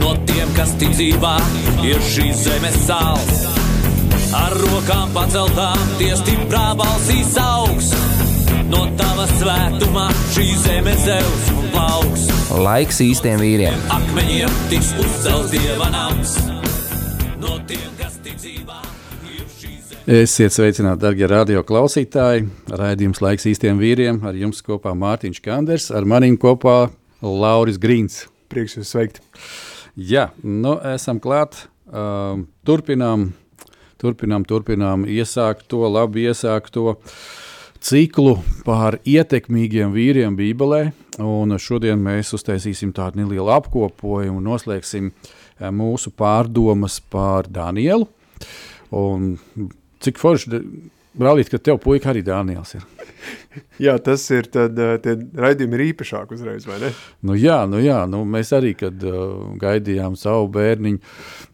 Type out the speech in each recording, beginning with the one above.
No tiem, kas tic dzīvā, ir šīs zemes sāls. Ar rokām paceltām, tie stiprā balsīs augs. No tava svētumā šī zeme zeus un plauks. Laiks īstiem vīriem. Akmeņiem tiks uzcelts dieva nams. No tiem, kas tic dzīvā. Esiet sveicināti, darbie radio klausītāji. Raidījums laiks īstiem vīriem. Ar jums kopā Mārtiņš Kanders, ar maniem kopā Lauris Grīns. Prieks jūs sveikt. Jā, nu, esam klāt. Um, turpinām, turpinām, turpinām iesākt to, labi iesākt to ciklu par ietekmīgiem vīriem Bībelē. Un šodien mēs uztaisīsim tādu nelielu apkopojumu noslēgsim eh, mūsu pārdomas par Danielu. Un cik forši, brālīt, ka tev puika arī Daniels ir. Jā, tas ir tad, eh, tie raidījumi ir īpašāk uzreiz, vai ne? Nu jā, nu jā, nu mēs arī, kad uh, gaidījām savu bērniņu,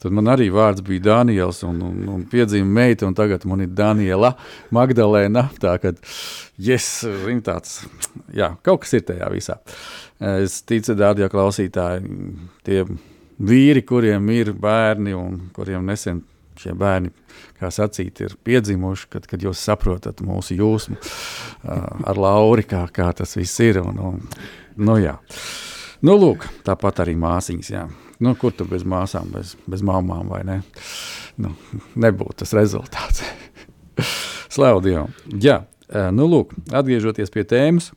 tad man arī vārds bija Daniels un, un, un piedzīma meita, un tagad man ir Daniela Magdalēna, tā kad, yes, viņa tāds, jā, kaut kas ir tajā visā. Es ticu, dārgie klausītāji, tie vīri, kuriem ir bērni un kuriem nesen šie bērni, kā sacīt, ir piedzimuši, kad, kad jūs saprotat mūsu jūsmu uh, ar Lauri, kā, kā tas viss ir. Un, un, nu, jā. nu, lūk, tāpat arī māsīņas. Jā. Nu, kur tu bez māsām, bez, bez mamām vai ne? Nu, nebūtu tas rezultāts. Slavu Dievam. Jā, nu, lūk, atgriežoties pie tēmas,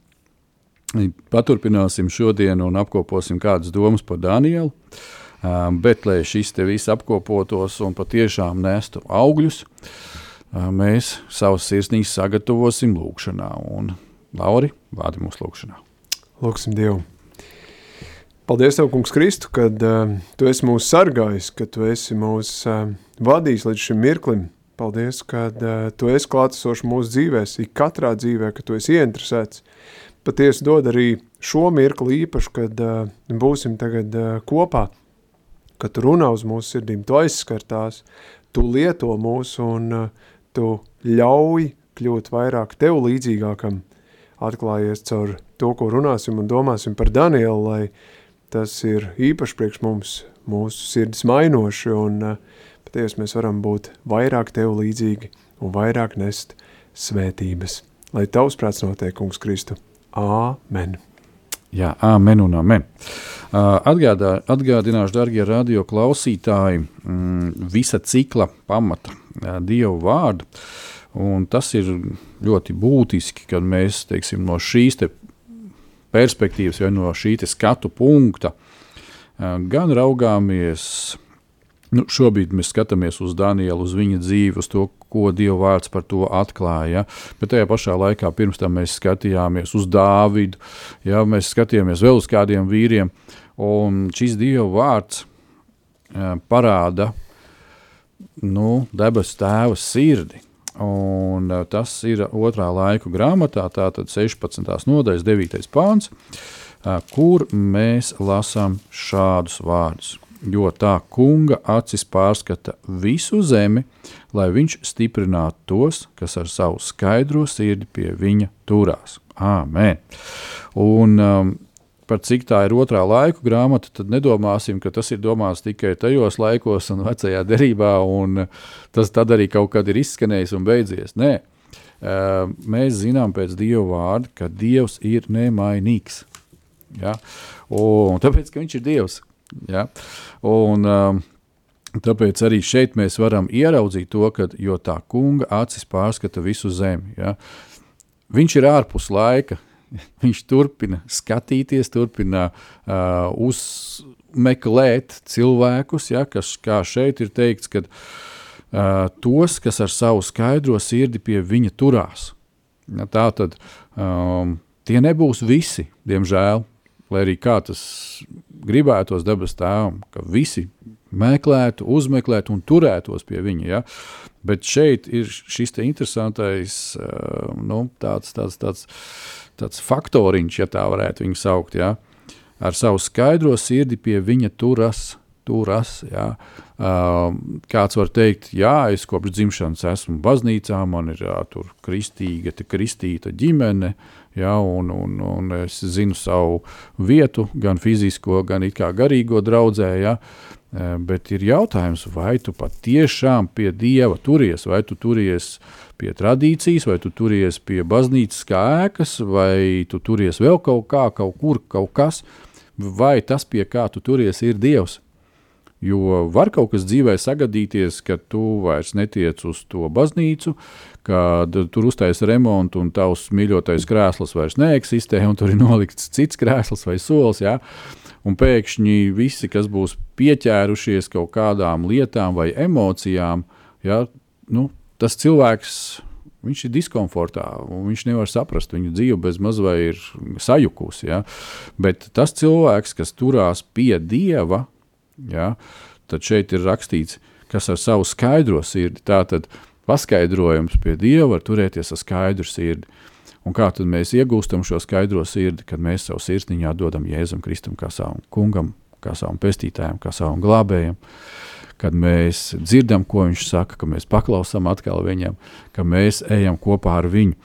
paturpināsim šodien un apkoposim kādas domas par Danielu. Um, bet, lai šis te viss apkopotos un patiešām nestu augļus, mēs savus sirsnīs sagatavosim lūkšanā. Un, Lauri, vādi mūsu lūkšanā. Lūksim Dievu. Paldies, Tev, Kungs, Kristu, kad uh, Tu esi mūs sargājis, ka Tu esi mūs uh, vadījis līdz šim mirklim. Paldies, kad uh, Tu esi klātesošs mūsu dzīvēs, ik katrā dzīvē, ka Tu esi ieinteresēts. Patiesi dod arī šo mirkli īpaši, kad uh, būsim tagad uh, kopā, kad tu runā uz mūsu sirdīm, tu aizskartās, tu lieto mūs un uh, tu ļauj kļūt vairāk tev līdzīgākam, atklājies caur to, ko runāsim un domāsim par Danielu, lai tas ir īpaši priekš mums, mūsu sirds mainoši un uh, patiesi mēs varam būt vairāk tev līdzīgi un vairāk nest svētības. Lai tavs prāts notiek, kungs Kristu. Āmen. Jā, amen un amen. Atgādā, atgādināšu, darbie radio klausītāji, mm, visa cikla pamata, Dievu vārdu. Un tas ir ļoti būtiski, kad mēs teiksim, no šīs te perspektīvas, vai no šī skatu punkta, gan raugāmies Nu, šobrīd mēs skatāmies uz Danielu, uz viņa dzīvi, uz to, ko Dieva vārds par to atklāja. Ja? Bet tajā pašā laikā pirms tam mēs skatījāmies uz Dāvidu, ja? mēs skatījāmies vēl uz kādiem vīriem. Un šis Dieva vārds parāda nu, debesu tēva sirdi. Un, tas ir otrā laika grāmatā, tātad 16. nodaļas 9. pāns, kur mēs lasām šādus vārdus jo tā kunga acis pārskata visu zemi, lai viņš stiprinātu tos, kas ar savu skaidro sirdi pie viņa turās. Āmen! Un, um, par cik tā ir otrā laika grāmata, tad nedomāsim, ka tas ir domāts tikai tajos laikos un vecajā derībā, un tas tad arī kaut kad ir izskanējis un beidzies. Nē, uh, mēs zinām pēc Dieva vārda, ka Dievs ir nemainīgs. Ja? Un tāpēc, ka viņš ir Dievs, Ja? Un, um, Tāpēc arī šeit mēs varam ieraudzīt to, ka tā kunga acis pārskata visu zemi. Ja? Viņš ir ārpus laika, viņš turpina skatīties, turpina uh, uzmeklēt cilvēkus, ja? kas, kā šeit ir teikts, kad uh, tos, kas ar savu skaidro sirdi pie viņa turās. Ja, tā tad um, tie nebūs visi, diemžēl, lai arī kā tas gribētos dabas tēvam, ka visi meklētu, uzmeklētu un turētos pie viņa. Ja? Bet šeit ir šis interesantais nu, tāds, tāds, tāds, tāds faktoriņš, ja tā varētu viņu saukt. Ja? Ar savu skaidro sirdi pie viņa turas. turas ja? Kāds var teikt, jā, es kopš dzimšanas esmu baznīcā, man ir jā, kristīga, kristīta ģimene, ja, un, un, un es zinu savu vietu, gan fizisko, gan garīgo draudzē. Ja, bet ir jautājums, vai tu patiešām pie dieva turies, vai tu turies pie tradīcijas, vai tu turies pie baznīcas kā ēkas, vai tu turies vēl kaut kā, kaut kur, kaut kas, vai tas, pie kā tu turies, ir dievs. Jo var kaut kas dzīvē sagadīties, ka tu vairs netiec uz to baznīcu, kad tur uztaisīs remontu un tavs mīļotais krēsls vairs neeksistē, un tur ir nolikts cits krēsls vai solis. Ja? Un pēkšņi visi, kas būs pieķērušies kaut kādām lietām vai emocijām, ja? nu, tas cilvēks viņš ir diskomfortā, un viņš nevar saprast, viņa dzīve bez mazā ir sajukusi. Ja? Bet tas cilvēks, kas turās pie dieva, Ja? Tad šeit ir rakstīts, kas ar savu skaidro sirdi. Tātad paskaidrojums pie Dieva var turēties ar skaidru sirdi. Un kā tad mēs iegūstam šo skaidro sirdi, kad mēs savu sirsniņā dodam Jēzum Kristum kā savam kungam, kā savam pestītājam, kā savam glābējam, kad mēs dzirdam, ko viņš saka, ka mēs paklausām atkal viņam, ka mēs ejam kopā ar viņu.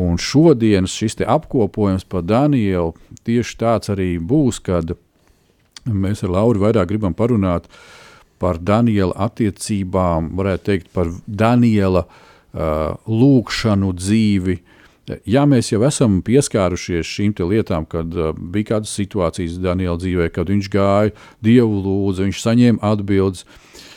Un šodienas šis apkopojums par Danielu tieši tāds arī būs, kad Mēs ar Lauru vairāk gribam parunāt par Daniela attiecībām, varētu teikt par Daniela uh, lūkšanu dzīvi. Ja mēs jau esam pieskārušies šīm lietām, kad uh, bija kādas situācijas Daniela dzīvē, kad viņš gāja, Dievu lūdza, viņš saņēma atbildes, Uh,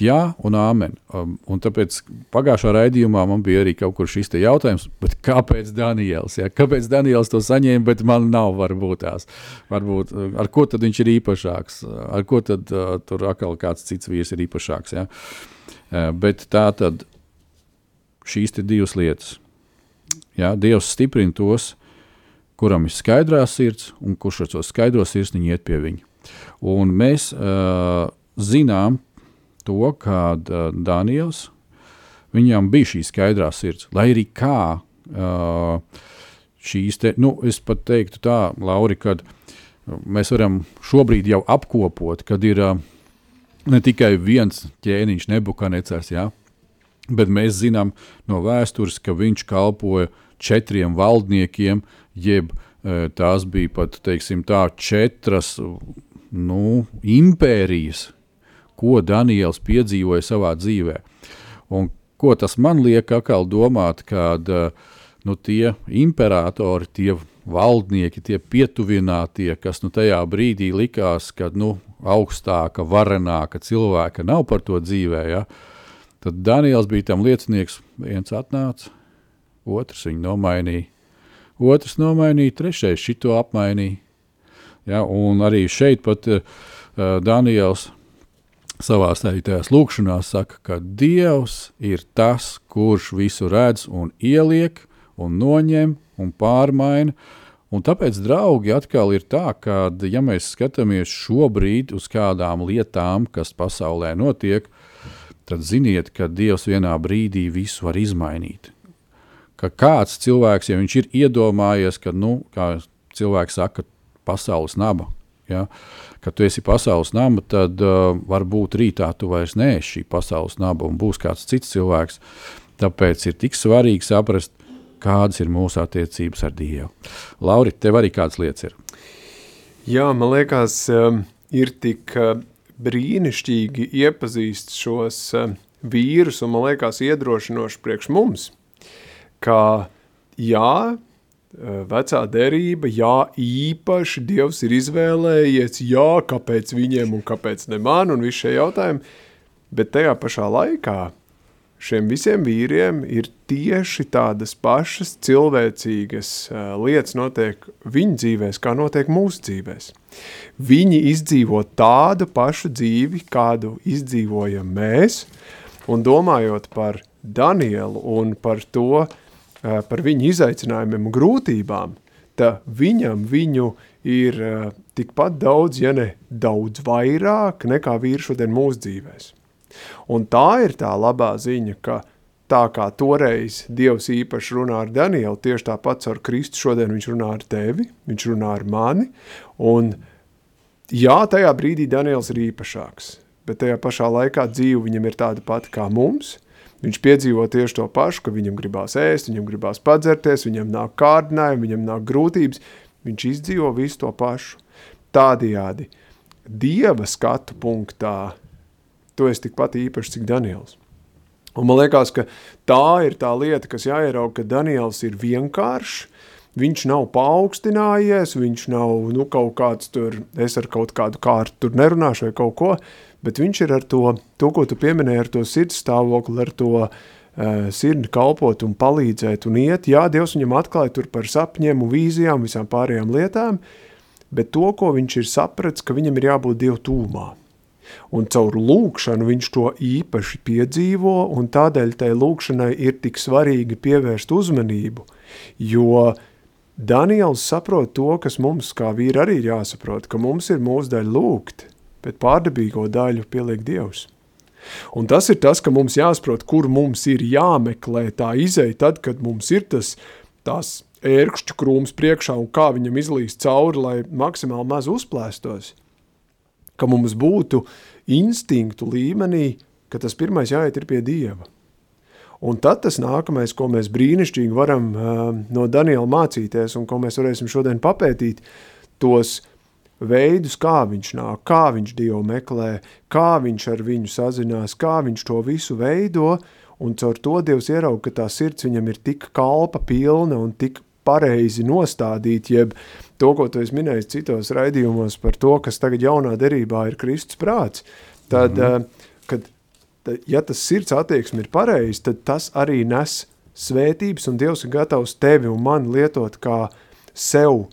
jā, un āmen. Um, un tāpēc pagājušā raidījumā man bija arī kaut kur šis jautājums, kāpēc Daniels? Ja? Kāpēc Daniels to saņēma, bet man nav varbūt tās? Varbūt, uh, ar ko tad viņš ir īpašāks? Ar ko tad uh, tur atkal kāds cits vīrs ir īpašāks? Ja? Uh, bet tā tad šīs divas lietas. Ja? Dievs stiprina tos, kuram ir skaidrā sirds, un kurš ar to skaidro sirsniņu iet pie viņa. Un mēs uh, zinām, to, ka uh, Daniels viņam bija šī skaidrā sirds, lai arī kā uh, šīs te, nu, es pat teiktu tā, Lauri, kad mēs varam šobrīd jau apkopot, kad ir uh, ne tikai viens ķēniņš, nebukānecars, ja, bet mēs zinām no vēstures, ka viņš kalpoja četriem valdniekiem, jeb uh, tās bija pat, teiksim tā, četras nu, impērijas, ko Daniels piedzīvoja savā dzīvē. Un ko tas man liek atkal domāt, kad eh, nu, tie imperatori, tie valdnieki, tie pietuvinātie, kas nu, tajā brīdī likās, ka nu, augstāka, varenāka cilvēka nav par to dzīvē, ja? tad Daniels bija tam liecinieks. Viens atnāca, otrs viņu nomainīja, otrs nomainīja, trešais šito apmainīja. Ja? Un arī šeit pat uh, Daniels savā tajās lūkšanās saka, ka Dievs ir tas, kurš visu redz un ieliek un noņem un pārmaina. Un tāpēc, draugi, atkal ir tā, ka, ja mēs skatāmies šobrīd uz kādām lietām, kas pasaulē notiek, tad ziniet, ka Dievs vienā brīdī visu var izmainīt. Ka kāds cilvēks, ja viņš ir iedomājies, ka, nu, kā cilvēks saka, pasaules naba, ja, uh, kad tu esi pasaules nama, tad uh, varbūt rītā tu vairs neesi šī pasaules naba un būs kāds cits cilvēks. Tāpēc ir tik svarīgi saprast, kādas ir mūsu attiecības ar Dievu. Lauri, tev arī kādas lietas ir? Jā, man liekas, um, ir tik uh, brīnišķīgi iepazīst šos uh, vīrus, un man liekas iedrošinoši priekš mums, ka jā, vecā derība, jā, īpaši Dievs ir izvēlējies, jā, kāpēc viņiem un kāpēc ne man un visi šie jautājumi, bet tajā pašā laikā šiem visiem vīriem ir tieši tādas pašas cilvēcīgas uh, lietas notiek viņu dzīvēs, kā notiek mūsu dzīvēs. Viņi izdzīvo tādu pašu dzīvi, kādu izdzīvojam mēs, un domājot par Danielu un par to, uh, par viņu izaicinājumiem un grūtībām, uh, viņam viņu ir tikpat daudz, ja ne daudz vairāk, nekā vīri šodien mūsu dzīvēs. Un tā ir tā labā ziņa, ka tā kā toreiz Dievs īpaši runā ar Danielu, tieši tāpat ar Kristu šodien viņš runā ar tevi, viņš runā ar mani, un jā, tajā brīdī Daniels ir īpašāks, bet tajā pašā laikā dzīve viņam ir tāda pati kā mums, viņš piedzīvo tieši to pašu, ka viņam gribās ēst, viņam gribās padzerties, viņam nāk kārdinājumi, viņam nāk grūtības, viņš izdzīvo visu to pašu. Tādējādi Dieva skatu punktā tu esi tikpat īpašs, cik Daniels. Un man liekas, ka tā ir tā lieta, kas jāierauga, ka Daniels ir vienkāršs, viņš nav paaugstinājies, viņš nav nu, kaut kāds tur, es ar kaut kādu kārtu tur nerunāšu vai kaut ko, bet viņš ir ar to, to ko tu pieminēji, ar to sirds stāvokli, ar to uh, sirdi kalpot un palīdzēt un iet. Jā, Dievs viņam atklāja tur par sapņiem un vīzijām, visām pārējām lietām, bet to, ko viņš ir sapratis, ka viņam ir jābūt Dievu tūmā. Un caur lūkšanu viņš to īpaši piedzīvo, un tādēļ tai lūkšanai ir tik svarīgi pievērst uzmanību, jo Daniels saprot to, kas mums kā vīri arī ir jāsaprot, ka mums ir mūsu daļa lūgt, bet pārdabīgo daļu pieliek Dievs. Un tas ir tas, ka mums jāsaprot, kur mums ir jāmeklē tā izēja tad, kad mums ir tas, tās ērkšķu krūms priekšā un kā viņam izlīst cauri, lai maksimāli maz uzplēstos – ka mums būtu instinktu līmenī, ka tas pirmais jāiet ir pie Dieva. Un tad tas nākamais, ko mēs brīnišķīgi varam uh, no Daniela mācīties un ko mēs varēsim šodien papētīt, tos veidus, kā viņš nāk, kā viņš Dievu meklē, kā viņš ar viņu sazinās, kā viņš to visu veido, un caur to Dievs ierauga, ka tā sirds viņam ir tik kalpa pilna un tik pareizi nostādīt, jeb to, ko tu esi minējis citos raidījumos par to, kas tagad jaunā derībā ir Kristus prāts, tad, mm -hmm. kad, tad, ja tas sirds attieksme ir pareizi, tad tas arī nes svētības, un Dievs ir gatavs tevi un mani lietot kā sev uh,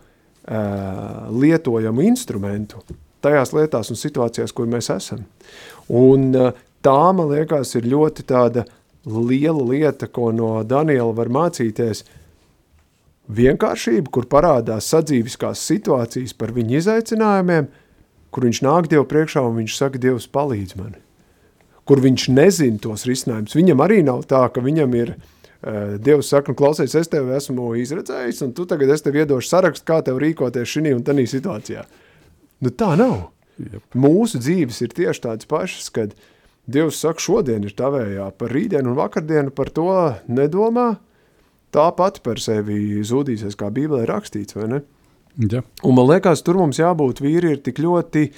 lietojamu instrumentu tajās lietās un situācijās, kur mēs esam. Un uh, tā, man liekas, ir ļoti tāda liela lieta, ko no Daniela var mācīties – vienkāršību, kur parādās sadzīviskās situācijas par viņa izaicinājumiem, kur viņš nāk Dievu priekšā un viņš saka, Dievs palīdz man. Kur viņš nezina tos risinājumus. Viņam arī nav tā, ka viņam ir, uh, Dievs saka, nu klausies, es tevi esmu izredzējis, un tu tagad es tev iedošu sarakstu, kā tev rīkoties šī un tanī situācijā. Nu tā nav. Yep. Mūsu dzīves ir tieši tādas pašas, kad Dievs saka, šodien ir tavējā, par rītdienu un vakardienu par to nedomā, tā pati par sevi zudīsies, kā Bībelē rakstīts, vai ne? Ja. Un man liekas, tur mums jābūt vīri ir tik ļoti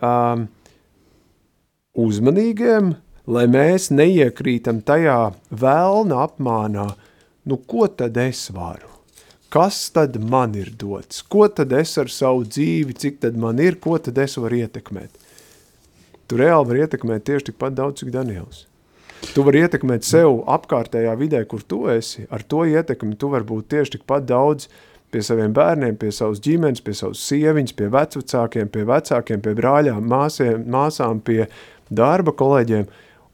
um, uzmanīgiem, lai mēs neiekrītam tajā vēlna apmānā, nu ko tad es varu? Kas tad man ir dots? Ko tad es ar savu dzīvi, cik tad man ir, ko tad es varu ietekmēt? Tu reāli var ietekmēt tieši tikpat daudz, cik Daniels. Tu vari ietekmēt sev apkārtējā vidē, kur tu esi. Ar to ietekmi tu vari būt tieši tikpat daudz pie saviem bērniem, pie savas ģimenes, pie savas sieviņas, pie vecvecākiem, pie vecākiem, pie brāļām, māsiem, māsām, pie darba kolēģiem.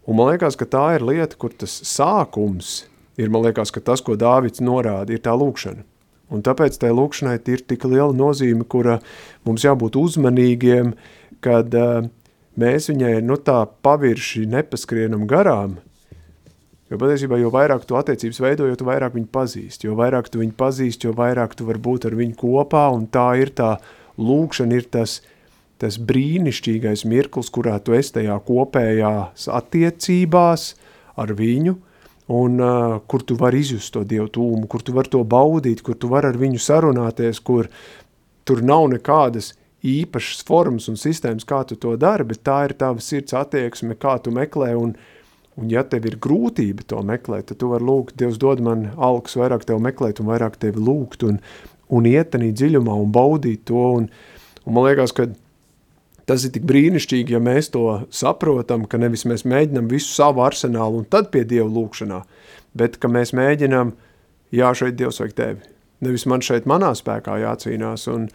Un man liekas, ka tā ir lieta, kur tas sākums ir, man liekas, ka tas, ko Dāvids norāda, ir tā lūkšana. Un tāpēc tai lūkšanai ir tik liela nozīme, kura mums jābūt uzmanīgiem, kad uh, mēs viņai nu, tā pavirši nepaskrienam garām. Jo patiesībā, jo vairāk tu attiecības veido, jo vairāk viņu pazīsti. Jo vairāk tu viņu pazīsti, jo vairāk tu vari būt ar viņu kopā, un tā ir tā lūkšana, ir tas, tas brīnišķīgais mirklis, kurā tu esi tajā kopējās attiecībās ar viņu, un uh, kur tu vari izjust to Dievu tūmu, kur tu vari to baudīt, kur tu vari ar viņu sarunāties, kur tur nav nekādas īpašas formas un sistēmas, kā tu to dari, bet tā ir tava sirds attieksme, kā tu meklē, un, un ja tev ir grūtība to meklēt, tad tu vari lūgt, Dievs dod man alks vairāk tev meklēt un vairāk tevi lūgt, un, un ietenīt dziļumā un baudīt to, un, un man liekas, ka tas ir tik brīnišķīgi, ja mēs to saprotam, ka nevis mēs mēģinam visu savu arsenālu un tad pie Dieva lūkšanā, bet ka mēs mēģinām, jā, šeit Dievs vajag tevi. Nevis man šeit manā spēkā jācīnās, un,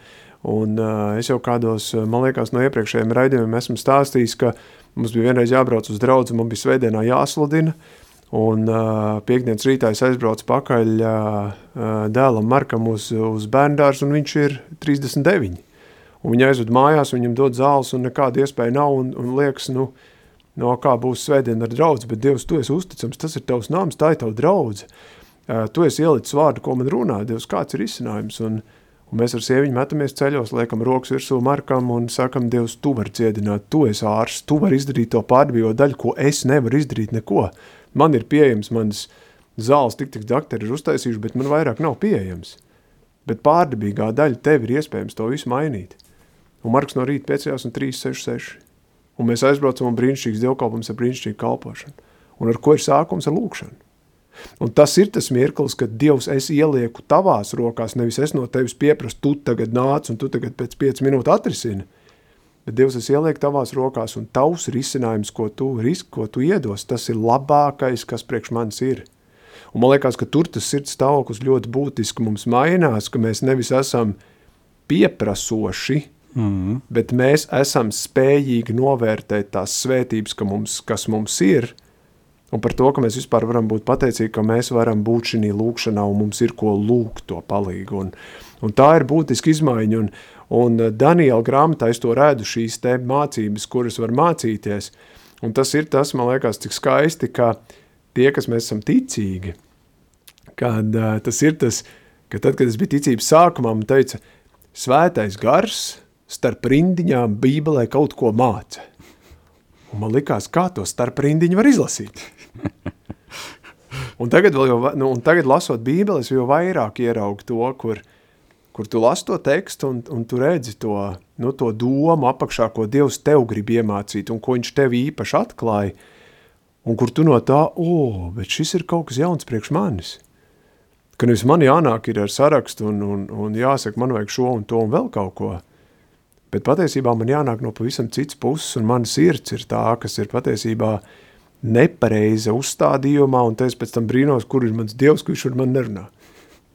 Un uh, es jau kādos, man liekas, no iepriekšējiem raidījumiem esmu stāstījis, ka mums bija vienreiz jābrauc uz draudzi, man bija svētdienā jāsludina, Un uh, piekdienas rītā es aizbraucu pakaļ uh, dēlam Markam uz, uz bērndārs, un viņš ir 39. Un viņa aizved mājās, viņam dod zāles, un nekāda iespēja nav, un, un liekas, nu, no kā būs svētdien ar draudz, bet Dievs, tu esi uzticams, tas ir tavs nams, tā ir tava draudze. Tu esi ielicis vārdu, ko man runā, Dievs, kāds ir izcinājums, un, un mēs ar sieviņu metamies ceļos, liekam rokas virsū Markam un sakam, Dievs, tu vari ciedināt, tu esi ārsts, tu vari izdarīt to pārdevījo daļu, ko es nevaru izdarīt neko. Man ir pieejams, manas zāles tik tik daktari ir uztaisījuši, bet man vairāk nav pieejams. Bet pārdabīgā daļa tev ir iespējams to visu mainīt. Un Marks no rīta piecējās un 366. Un mēs aizbraucam un brīnišķīgs dievkalpums ar brīnišķīgu kalpošanu. Un ar ko ir sākums ar lūkšanu. Un tas ir tas mirklis, kad Dievs es ielieku tavās rokās, nevis es no tevis pieprasu, tu tagad nāc un tu tagad pēc 5 minūtu atrisini. Bet Dievs, es ielieku tavās rokās, un tavs risinājums, ko tu, risk, ko tu iedos, tas ir labākais, kas priekš manis ir. Un man liekas, ka tur tas sirds stāvoklis ļoti būtiski mums mainās, ka mēs nevis esam pieprasoši, mm. bet mēs esam spējīgi novērtēt tās svētības, ka mums, kas mums ir, un par to, ka mēs vispār varam būt pateicīgi, ka mēs varam būt šī lūkšanā, un mums ir ko lūgt to palīgu. Un, un tā ir būtiska izmaiņa, un, Un eh, Daniela grāmatā es to redzu šīs te mācības, kuras var mācīties. Un tas ir tas, man liekas, cik skaisti, ka tie, kas mēs esam ticīgi, kad uh, tas ir tas, ka tad, kad es biju ticības sākumā, man teica, svētais gars starp rindiņām bībelē kaut ko māca. Un man likās, kā to starp rindiņu var izlasīt. un tagad, jau, nu, un tagad lasot bībeles, jau vairāk ieraugu to, kur, kur tu lasi to tekstu un, un tu redzi to, nu, to domu apakšā, ko Dievs tev grib iemācīt un ko viņš tev īpaši atklāja, un kur tu no tā, o, bet šis ir kaut kas jauns priekš manis. Ka nevis man jānāk ir ar sarakstu un, un, un jāsaka, man vajag šo un to un vēl kaut ko, bet patiesībā man jānāk no pavisam cits puses, un mana sirds ir tā, kas ir patiesībā nepareiza uzstādījumā, un es pēc tam brīnos, kur ir mans Dievs, viņš ar man nerunā.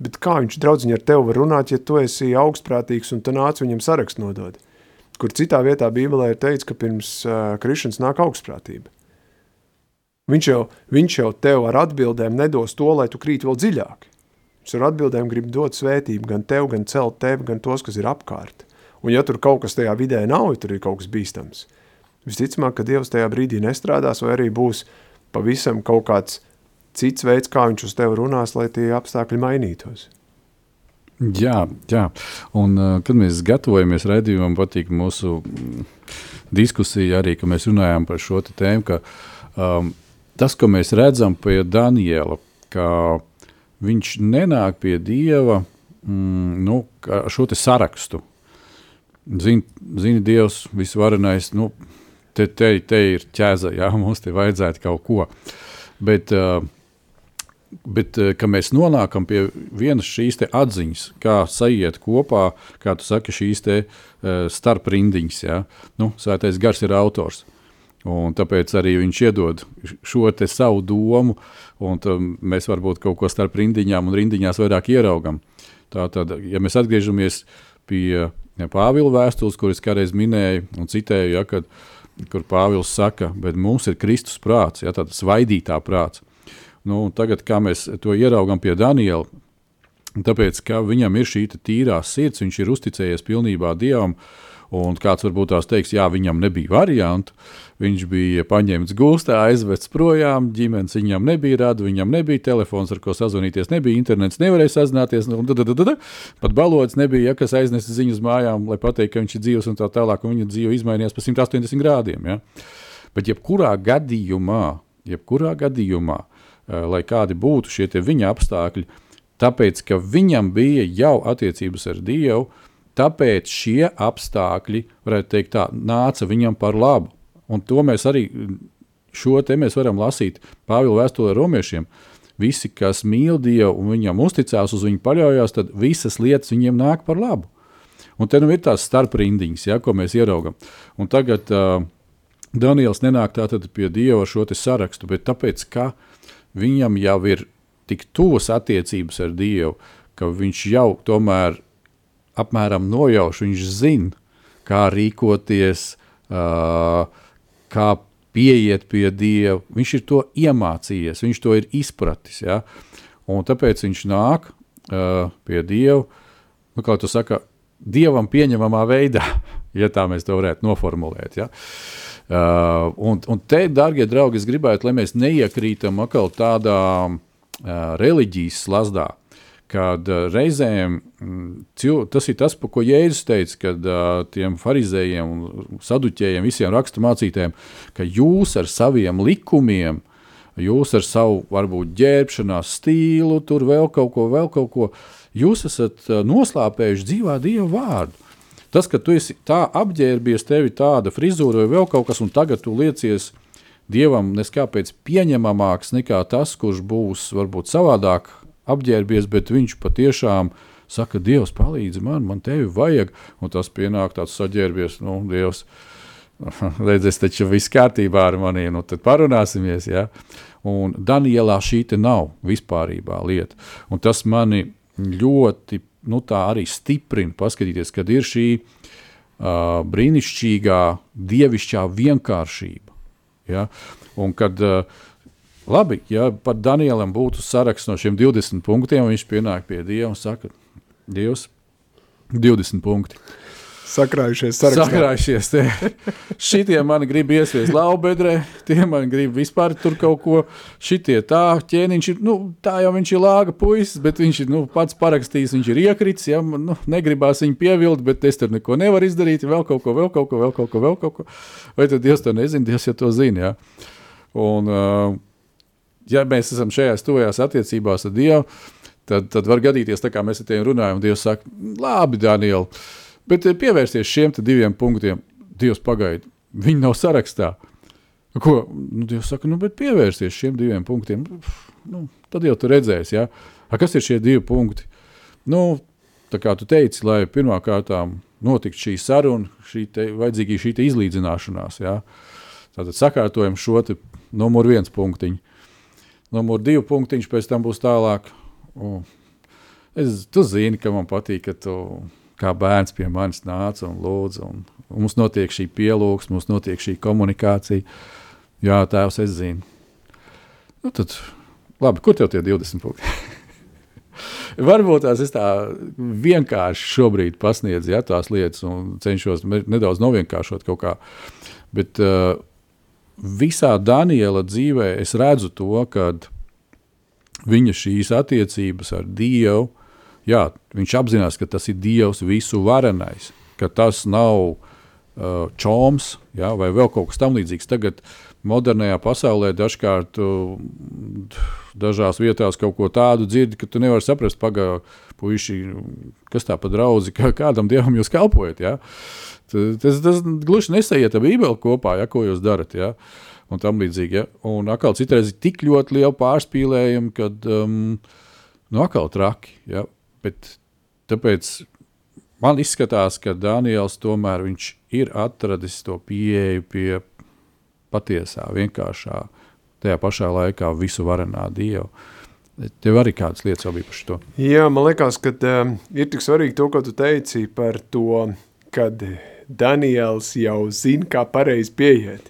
Bet kā viņš draudziņi ar tevi var runāt, ja tu esi augstprātīgs un tu nāc viņam sarakstu nodod? Kur citā vietā Bībelē ir teicis, ka pirms uh, krišanas nāk augstprātība. Viņš jau, viņš jau tev ar atbildēm nedos to, lai tu krīt vēl dziļāk. Viņš ar atbildēm grib dot svētību gan tev, gan celt tevi, gan tos, kas ir apkārt. Un ja tur kaut kas tajā vidē nav, ja tur ir kaut kas bīstams, visticamāk, ka Dievs tajā brīdī nestrādās vai arī būs pavisam kaut kāds cits veids, kā viņš uz tevi runās, lai tie apstākļi mainītos. Jā, jā. Un, uh, kad mēs gatavojamies raidījumam, patīk mūsu mm, diskusija arī, ka mēs runājām par šo tēmu, ka um, tas, ko mēs redzam pie Daniela, ka viņš nenāk pie Dieva mm, nu, ar šo sarakstu. Zini, zini Dievs, visvarenais, nu, te, te, te ir ķēza, jā, mums te vajadzētu kaut ko. Bet uh, Bet eh, mēs nonākam pie vienas šīs atziņas, kā sajiet kopā, kā tu saki, šīs te, uh, starprindiņas. Ja? Nu, Svētais gars ir autors. Un tāpēc arī viņš iedod šo savu domu, un mēs varbūt kaut ko starp rindiņām un rindiņās vairāk ieraugam. Tātad, ja mēs atgriežamies pie ja, Pāvila vēstules, kuras kādreiz minēju un citēju, ja, kad, kur Pāvils saka, bet mums ir Kristus prāts, ja, tāds vaidītā prāts. Nu, tagad, kā mēs to ieraugām pie Daniela, tāpēc, ka viņam ir šī tīrā sirds, viņš ir uzticējies pilnībā Dievam. Un kāds varbūt tās teiks, jā, viņam nebija variantu. Viņš bija paņemts gūstā, aizvests projām, ģimenes viņam nebija rada, viņam nebija telefons, ar ko sazvanīties, nebija internets, nevarēja sazināties. Nu, da, da, da, da. Pat balots nebija, ja, kas aiznesa ziņu uz mājām, lai pateiktu, ka viņš ir dzīves un tā tālāk, un viņa dzīve izmainījās pa 180 grādiem. Ja. Bet jebkurā gadījumā, jebkurā gadījumā Eh, lai kādi būtu šie viņa apstākļi, tāpēc ka viņam bija jau attiecības ar Dievu, tāpēc šie apstākļi, varētu teikt, tā, nāca viņam par labu. Un to mēs arī šo te mēs varam lasīt Pāvila vēstulē romiešiem. Visi, kas mīl Dievu un viņam uzticās, uz viņu paļaujas, tad visas lietas viņiem nāk par labu. Un te nu ir tās starprindiņas, ja, ko mēs ieraugām. Un tagad uh, Daniels nenāk tātad pie Dieva ar šo sarakstu, bet tāpēc, ka viņam jau ir tik tuvas attiecības ar Dievu, ka viņš jau tomēr apmēram nojauš, viņš zina, kā rīkoties, uh, kā pieiet pie Dieva, viņš ir to iemācījies, viņš to ir izpratis. Ja? Un tāpēc viņš nāk uh, pie Dieva, nu, kā tu saki, Dievam pieņemamā veidā, ja tā mēs to varētu noformulēt. Ja? Uh, un, un te, darbie draugi, es gribētu, lai mēs neiekrītam atkal tādā uh, reliģijas slazdā, kad uh, reizēm mm, tas ir tas, par ko Jēzus teica, kad uh, tiem farizējiem un saduķējiem, visiem raksturmācītājiem, ka jūs ar saviem likumiem, jūs ar savu varbūt ģērbšanās stilu, tur vēl kaut ko, vēl kaut ko, jūs esat uh, noslāpējuši dzīvā Dieva vārdu. Tas, ka tu esi tā apģērbies, tev ir tāda frizūra vai vēl kaut kas, un tagad tu liecies dievam neskāpēc pieņemamāks nekā tas, kurš būs varbūt savādāk apģērbies, bet viņš patiešām saka, Dievs palīdzi man, man tevi vajag, un tas pienāk tāds saģērbies, nu, Dievs, redzēs, taču viss kārtībā ar mani, nu tad parunāsimies, ja? Un Danielā šī te nav vispārībā lieta, un tas mani ļoti nu, tā arī stiprina, paskatīties, kad ir šī uh, brīnišķīgā, dievišķā vienkāršība. Ja? Un kad, uh, labi, ja pat Danielam būtu saraksts no šiem 20 punktiem, viņš pienāk pie Dieva un saka, Dievs, 20 punkti. Sakrājušies, sarakstā. Sakrājušies. Šitie man grib iesviest laubedrē, tie man grib vispār tur kaut ko. Šitie tā, ķēniņš ir, nu, tā jau viņš ir lāga puisis, bet viņš ir, nu, pats parakstījis, viņš ir iekritis, ja, nu, negribās viņu pievilt, bet es tur neko nevaru izdarīt, vēl kaut ko, vēl kaut ko, vēl kaut ko, vēl kaut ko. Vai tad Dievs to nezina, Dievs jau to zina, ja. Un, uh, ja mēs esam šajās tuvajās attiecībās ar Dievu, tad, tad var gadīties tā, kā mēs ar tiem runājam, Dievs saka, labi, Daniel, Bet eh, pievērsties šiem diviem punktiem, Dievs pagaida. Viņi nav sarakstā. Ko? Nu, Dievs saka, nu, bet pievērsties šiem diviem punktiem. Nu, tad jau tu redzēsi, ja? A, kas ir šie divi punkti. Nu, tā kā tu teici, lai pirmā kārtā notiktu šī saruna, šī te, vajadzīga šī te izlīdzināšanās. Ja? Tātad sakārtojam šo numur viens punktiņu. Numur divi punktiņš pēc tam būs tālāk. O, es, tu zini, ka man patīk, ka tu kā bērns pie manis nāca un lūdza. Un, un mums notiek šī pielūgsme, mums notiek šī komunikācija. Jā, tēvs, es zinu. Nu, tad, labi, kur tev tie 20 punkti? Varbūt tās es tā vienkārši šobrīd pasniedzu ja, tās lietas un cenšos nedaudz novienkāršot kaut kā. Bet uh, visā Daniela dzīvē es redzu to, ka viņa šīs attiecības ar Dievu jā, viņš apzinās, ka tas ir Dievs visu varenais, ka tas nav uh, čoms jā, vai vēl kaut kas tamlīdzīgs. Tagad modernajā pasaulē dažkārt uh, dažās vietās kaut ko tādu dzirdi, ka tu nevari saprast, pagaidi, puiši, kas tā pa draudzi, kā, kādam dievam jūs kalpojat. Jā. Tas, tas gluži nesaiet ar Bībeli kopā, ja, ko jūs darat. Ja. Un tam līdzīgi. Ja. Un atkal citreiz ir tik ļoti liela pārspīlējuma, kad um, nu, atkal traki. Ja. Bet tāpēc man izskatās, ka Daniels tomēr ir atradis to pieeju pie patiesā, vienkāršā, tajā pašā laikā visu varenā Dieva. Tev arī kādas lietas bija par to? Jā, man liekas, ka um, ir tik svarīgi to, ko tu teici par to, kad Daniels jau zina, kā pareizi pieiet.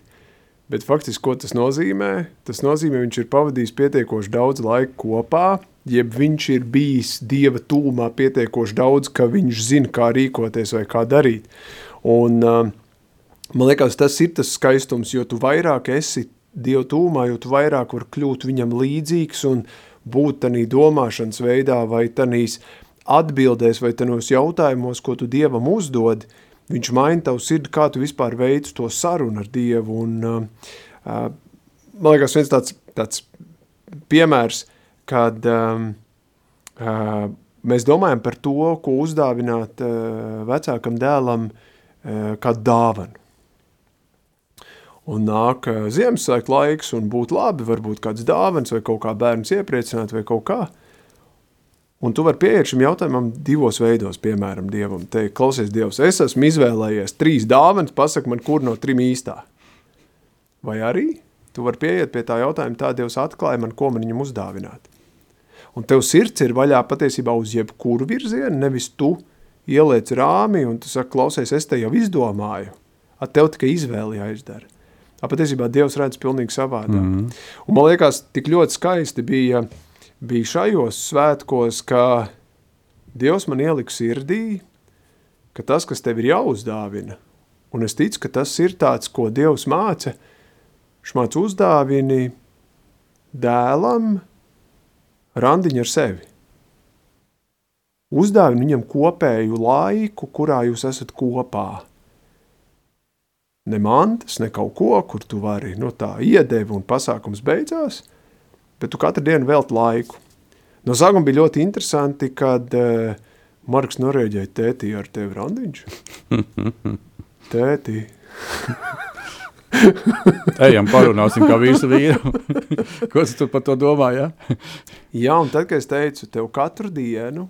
Bet faktiski, ko tas nozīmē? Tas nozīmē, viņš ir pavadījis pietiekoši daudz laika kopā, jeb viņš ir bijis Dieva tūmā pietiekoši daudz, ka viņš zina, kā rīkoties vai kā darīt. Un uh, man liekas, tas ir tas skaistums, jo tu vairāk esi Dieva tūmā, jo tu vairāk var kļūt viņam līdzīgs un būt tanī domāšanas veidā vai tanīs atbildēs vai tanos jautājumos, ko tu Dievam uzdod, viņš maina tavu sirdi, kā tu vispār veic to sarunu ar Dievu. Un, uh, uh, man liekas, viens tāds, tāds piemērs, kad um, uh, mēs domājam par to, ko uzdāvināt uh, vecākam dēlam uh, kā dāvanu. Un nāk uh, Ziemassvētku laiks un būtu labi, varbūt kāds dāvans vai kaut kā bērns iepriecināt vai kaut kā. Un tu vari pieiet šim jautājumam divos veidos, piemēram, Dievam. Te, klausies, Dievs, es esmu izvēlējies trīs dāvanas, pasak man, kur no trim īstā. Vai arī tu vari pieiet pie tā jautājuma, tā Dievs atklāja man, ko man viņam uzdāvināt. Un tev sirds ir vaļā patiesībā uz jebkuru virzienu, nevis tu ieliec rāmi un tu saki, klausies, es te jau izdomāju. A tev tikai izvēli jāizdara. A, patiesībā Dievs redz pilnīgi savādā. Mm -hmm. Un man liekas, tik ļoti skaisti bija, bija šajos svētkos, ka Dievs man ielika sirdī, ka tas, kas tev ir jāuzdāvina, un es ticu, ka tas ir tāds, ko Dievs māca, šmāc uzdāvini dēlam randiņu ar sevi. Uzdāvini viņam kopēju laiku, kurā jūs esat kopā ne mantas, ne kaut ko, kur tu vari no tā iedevi un pasākums beidzās, bet tu katru dienu velt laiku. No sākuma bija ļoti interesanti, kad uh, Marks norēģēja tētī ar tevi randiņš. tētī. Ejam, parunāsim, kā visu vīru. Ko tu par to domā, ja? Jā, un tad, kad es teicu, tev katru dienu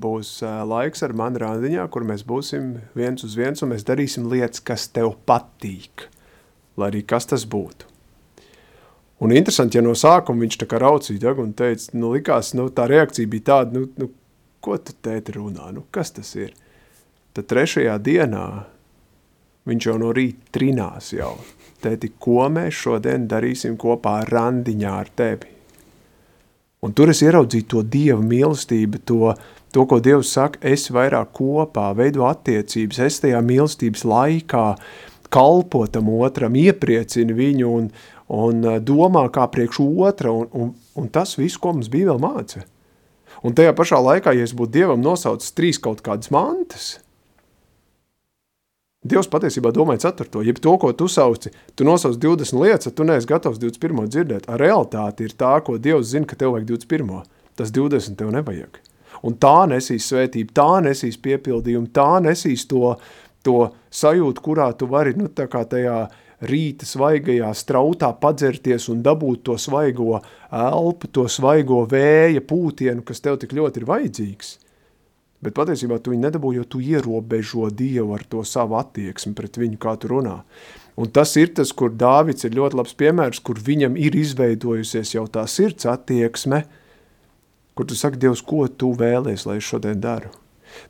būs uh, laiks ar mani randiņā, kur mēs būsim viens uz viens un mēs darīsim lietas, kas tev patīk, lai arī kas tas būtu. Un interesanti, ja no sākuma viņš tā kā raucīja ja, un teica, nu likās, nu tā reakcija bija tāda, nu, nu ko tu tēti runā, nu kas tas ir? Tad trešajā dienā viņš jau no rīta trinās jau. Tēti, ko mēs šodien darīsim kopā randiņā ar tevi? Un tur es ieraudzīju to Dieva mīlestību, to, to, ko Dievs saka, es vairāk kopā, veido attiecības, es tajā mīlestības laikā kalpo tam otram, iepriecina viņu un, un uh, domā kā priekš otra, un, un, un tas viss, ko mums bija vēl māca. Un tajā pašā laikā, ja es būtu Dievam nosaucis trīs kaut kādas mantas, Dievs patiesībā domāja ceturto, jeb to, ko tu sauci, tu nosauc 20 lietas, tu neesi gatavs 21. dzirdēt. A realitāte ir tā, ko Dievs zina, ka tev vajag 21. Tas 20 tev nevajag. Un tā nesīs svētību, tā nesīs piepildījumu, tā nesīs to, to sajūtu, kurā tu vari, nu, tā kā tajā rīta svaigajā strautā padzerties un dabūt to svaigo elpu, to svaigo vēja pūtienu, kas tev tik ļoti ir vajadzīgs. Bet patiesībā tu viņu nedabūji, jo tu ierobežo Dievu ar to savu attieksmi pret viņu, kā tu runā. Un tas ir tas, kur Dāvids ir ļoti labs piemērs, kur viņam ir izveidojusies jau tā sirds attieksme, kur tu saki, Dievs, ko tu vēlies, lai es šodien daru?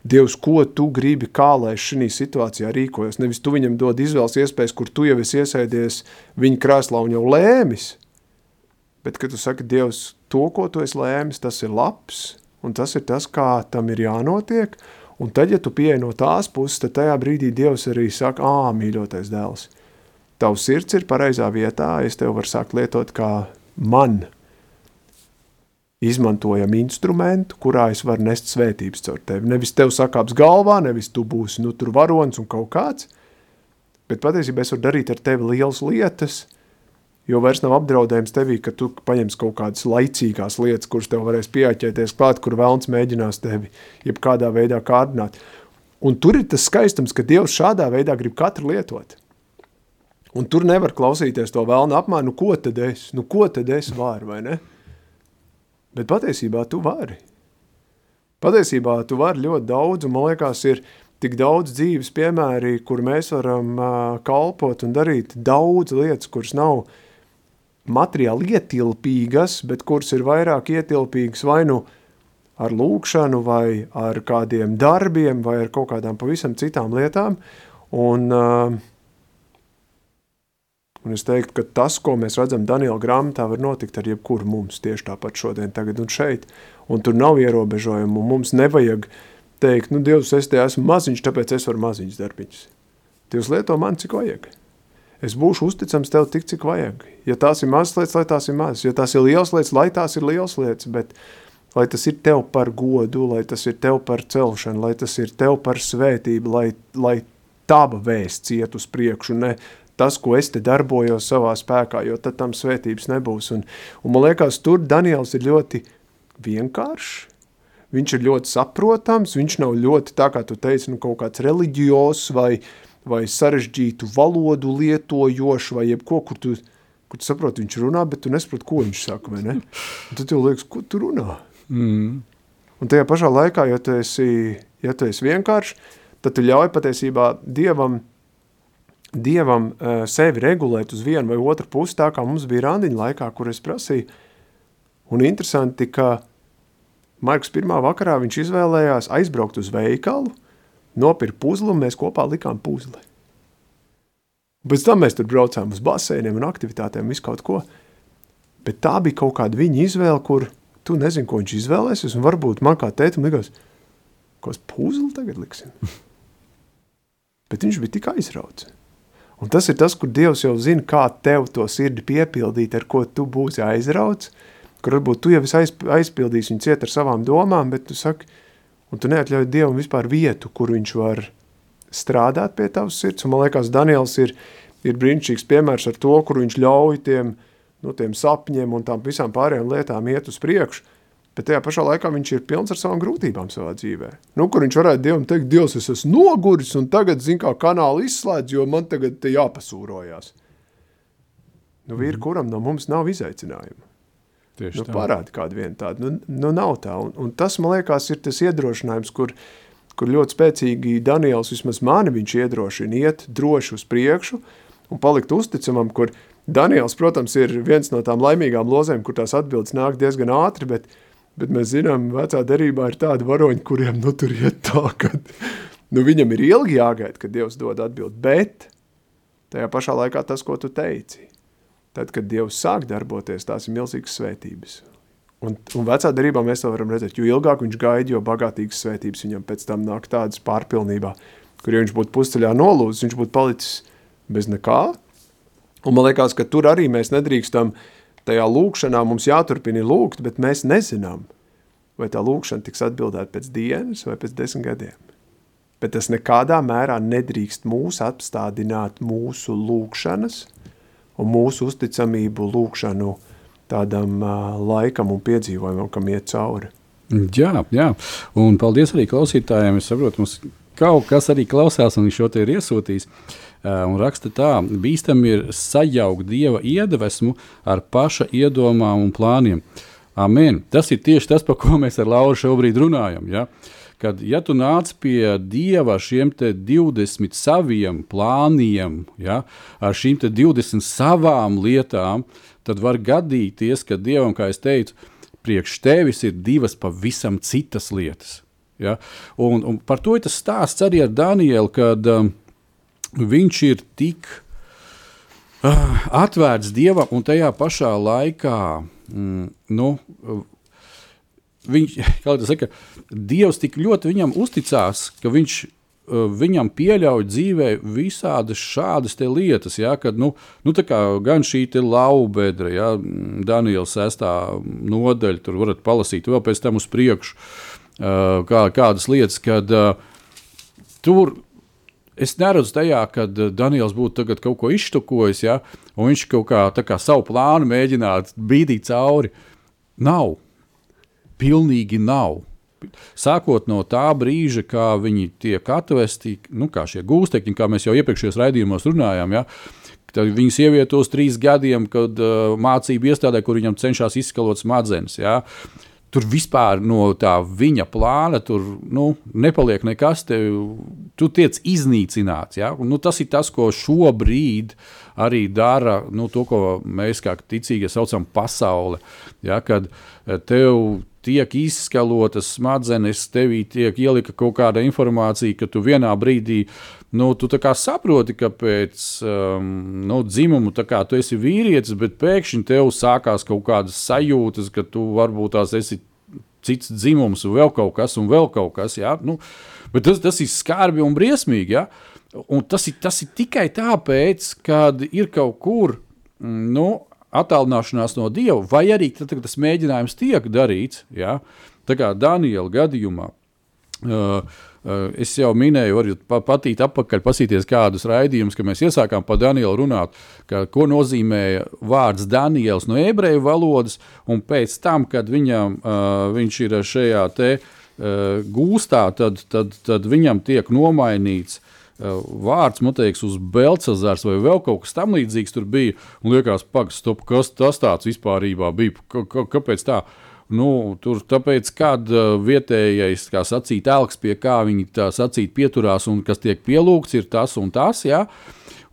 Dievs, ko tu gribi, kā lai šī situācijā rīkojos? Nevis tu viņam dod izvēles iespējas, kur tu jau esi iesēdies viņa krēslā un jau lēmis, bet kad tu saki, Dievs, to, ko tu esi lēmis, tas ir labs, un tas ir tas, kā tam ir jānotiek, un tad, ja tu pieeja no tās puses, tad tajā brīdī Dievs arī saka, ā, mīļotais dēls, tavs sirds ir pareizā vietā, es tev varu sākt lietot kā man izmantojam instrumentu, kurā es varu nest svētības caur tevi. Nevis tev sakāps galvā, nevis tu būsi, nu, tur varonis un kaut kāds, bet patiesībā es varu darīt ar tevi lielas lietas, jo vairs nav apdraudējums tevī, ka tu paņems kaut kādas laicīgās lietas, kuras tev varēs pieaķēties klāt, kur vēlns mēģinās tevi jebkādā veidā kārdināt. Un tur ir tas skaistums, ka Dievs šādā veidā grib katru lietot. Un tur nevar klausīties to vēlnu apmānu, nu ko tad es, nu ko tad es varu, vai ne? Bet patiesībā tu vari. Patiesībā tu vari ļoti daudz, un man liekas, ir tik daudz dzīves piemēri, kur mēs varam uh, kalpot un darīt daudz lietas, kuras nav materiāli ietilpīgas, bet kuras ir vairāk ietilpīgas vai nu ar lūkšanu, vai ar kādiem darbiem, vai ar kaut kādām pavisam citām lietām. Un, uh, un es teiktu, ka tas, ko mēs redzam Daniela grāmatā, var notikt ar jebkuru mums tieši tāpat šodien, tagad un šeit. Un tur nav ierobežojumu, un mums nevajag teikt, nu, Dievs, es te esmu maziņš, tāpēc es varu maziņas darbiņas. Dievs lieto man, cik vajag es būšu uzticams tev tik, cik vajag. Ja tās ir mazas lietas, lai tās ir mazas. Ja tās ir liels lietas, lai tās ir liels lietas, bet lai tas ir tev par godu, lai tas ir tev par celšanu, lai tas ir tev par svētību, lai, lai tava vēsts iet uz priekšu, ne tas, ko es te darbojos savā spēkā, jo tad tam svētības nebūs. Un, un man liekas, tur Daniels ir ļoti vienkāršs, viņš ir ļoti saprotams, viņš nav ļoti, tā kā tu teici, nu kaut kāds reliģijos vai, vai sarežģītu valodu lietojošu, vai jebko, kur tu, kur tu saproti, viņš runā, bet tu nesaproti, ko viņš saka, vai ne? Un tad tev liekas, ko tu runā? Mm. Un tajā pašā laikā, ja tu esi, ja tu esi vienkārši, tad tu ļauj patiesībā Dievam, Dievam uh, sevi regulēt uz vienu vai otru pusi, tā kā mums bija randiņa laikā, kur es prasīju. Un interesanti, ka Marks pirmā vakarā viņš izvēlējās aizbraukt uz veikalu, nopirka puzli un mēs kopā likām puzli. Pēc tam mēs tur braucām uz baseiniem un aktivitātēm, visu kaut ko. Bet tā bija kaut kāda viņa izvēle, kur tu nezini, ko viņš izvēlēsies, un varbūt man kā tētim likās, ko es puzli tagad liksim. Bet viņš bija tik aizrauts. Un tas ir tas, kur Dievs jau zina, kā tev to sirdi piepildīt, ar ko tu būsi aizrauts, kur varbūt tu jau esi aizpildījis viņu ciet ar savām domām, bet tu saki, un tu neatļauj Dievam vispār vietu, kur viņš var strādāt pie tavas sirds. Un man liekas, Daniels ir, ir brīnišķīgs piemērs ar to, kur viņš ļauj tiem, nu, tiem sapņiem un tām visām pārējām lietām iet uz priekšu, bet tajā pašā laikā viņš ir pilns ar savām grūtībām savā dzīvē. Nu, kur viņš varētu Dievam teikt, Dievs, es esmu noguris un tagad, zin kā, kanālu izslēdz, jo man tagad te jāpasūrojās. Nu, vīri, mm. kuram no mums nav izaicinājuma. Tieši nu, tā. Parādi kādu vienu tādu. Nu, nu nav tā. Un, un tas, man liekas, ir tas iedrošinājums, kur, kur ļoti spēcīgi Daniels, vismaz mani viņš iedrošina, iet droši uz priekšu un palikt uzticamam, kur Daniels, protams, ir viens no tām laimīgām lozēm, kur tās atbildes nāk diezgan ātri, bet, uh, Bet mēs zinām, vecā derībā ir tādi varoņi, kuriem nu, tur iet tā, ka nu, viņam ir ilgi jāgaida, kad Dievs dod atbildi. Bet tajā pašā laikā tas, ko tu teici, tad, kad Dievs sāk darboties, tās ir milzīgas svētības. Un, un vecā derībā mēs to varam redzēt, jo ilgāk viņš gaida, jo bagātīgas svētības viņam pēc tam nāk tādas pārpilnībā, kur ja viņš būtu pusceļā nolūzis, viņš būtu palicis bez nekā. Un man liekas, ka tur arī mēs nedrīkstam uh, tajā lūkšanā mums jāturpina lūgt, bet mēs nezinām, vai tā lūkšana tiks atbildēta pēc dienas vai pēc desmit gadiem. Bet tas nekādā mērā nedrīkst mūs apstādināt mūsu lūkšanas un mūsu uzticamību lūkšanu tādam uh, laikam un piedzīvojumam, kam iet cauri. Jā, jā, un paldies arī klausītājiem. Es saprotu, mums kaut kas arī klausās, un viņš šo te ir iesūtījis. Uh, un raksta tā, bīstami ir sajaukt dieva iedvesmu ar paša iedomām un plāniem. Amen. Tas ir tieši tas, par ko mēs ar Lauru šobrīd runājam. Ja? Kad ja tu nāc pie dieva ar šiem 20 saviem plāniem, ja? ar šīm 20 savām lietām, tad var gadīties, ka dievam, kā es teicu, priekš tevis ir divas pavisam citas lietas. Ja? Un, un par to ir tas stāsts arī ar Danielu, kad um, viņš ir tik uh, atvērts dievam un tajā pašā laikā. Mm, nu, Viņš, kā jau saka, Dievs tik ļoti viņam uzticās, ka viņš uh, viņam pieļauj dzīvē visādas šādas lietas, ja, kad nu, nu, gan šī laubedra, ja, Daniela 6. nodaļa, tur varat palasīt vēl pēc tam uz priekšu, uh, kā, kādas lietas, kad uh, tur es neredzu tajā, ka eh, Daniels būtu kaut ko izštukojis, ja, un viņš kaut kā, kā savu plānu mēģinātu bīdīt cauri. Nav. Pilnīgi nav. Sākot no tā brīža, kā viņi tiek atvesti, nu, kā šie gūstekņi, kā mēs jau iepriekšējos raidījumos runājām, ja, tad viņus ievietos trīs gadiem, kad uh, mācību iestādē, kur viņam cenšas izskalot smadzenes. Ja. Tur vispār no tā viņa plāna tur, nu, nepaliek nekas. Te, tu tiec iznīcināts. Ja? Nu, tas ir tas, ko šobrīd arī dara nu, to, ko mēs kā ticīgie saucam par pasauli. Ja? Kad eh, tev tiek izskalotas smadzenes, tevī tiek ielika kaut kāda informācija, ka tu vienā brīdī nu, tu saproti, ka pēc um, nu, dzimuma kā, tu esi vīrietis, bet pēkšņi tev sākās kaut kādas sajūtas, ka tu varbūt tās esi cits dzimums, un vēl kaut kas, un vēl kaut kas. Ja? Nu, bet tas, tas ir skarbi un briesmīgi. Ja? Un tas, ir, tas ir tikai tāpēc, ka ir kaut kur. Mm, nu, attālināšanās no Dieva, vai arī tad, tas mēģinājums tiek darīts, ja, tā kā Daniela gadījumā. Uh, uh, es jau minēju, varat patīt atpakaļ, pasīties kādus raidījumus, kad mēs iesākām par Danielu runāt, ka, ko nozīmē vārds Daniels no ebreju valodas, un pēc tam, kad viņam, uh, viņš ir šajā te uh, gūstā, tad, tad, tad viņam tiek nomainīts Eh, vārds, man liekas, uz Belcazars vai vēl kaut kas tamlīdzīgs tur bija. Un liekas, pagaidi, kas tas tāds vispār bija? K kāpēc tā? Nu, tur tāpēc, kad uh, vietējais, kā sacīt, elks pie kā viņi tā sacīt pieturās un kas tiek pielūgts, ir tas un tas. Ja?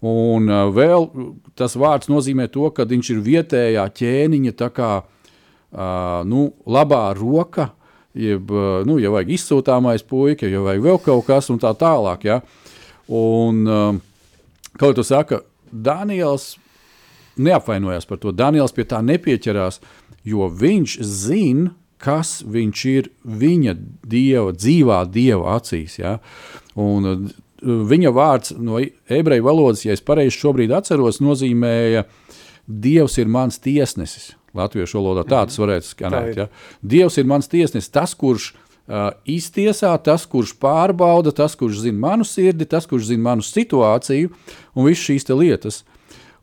Un uh, vēl tas vārds nozīmē to, ka viņš ir vietējā ķēniņa, kā uh, nu, labā roka, jeb, nu, ja vajag izsūtāmais puika, ja vajag vēl kaut kas un tā tālāk. Ja? Un, um, kā tu saki, Daniels neapvainojās par to. Daniels pie tā nepieķerās, jo viņš zina, kas viņš ir viņa dieva, dzīvā dieva acīs. Ja? Un, uh, viņa vārds no ebreju valodas, ja es pareizi šobrīd atceros, nozīmēja, Dievs ir mans tiesnesis. Latviešu valodā tā tas varētu skanēt. Ja? Dievs ir mans tiesnesis, tas, kurš uh, iztiesā, tas, kurš pārbauda, tas, kurš zina manu sirdi, tas, kurš zina manu situāciju un visas šīs lietas.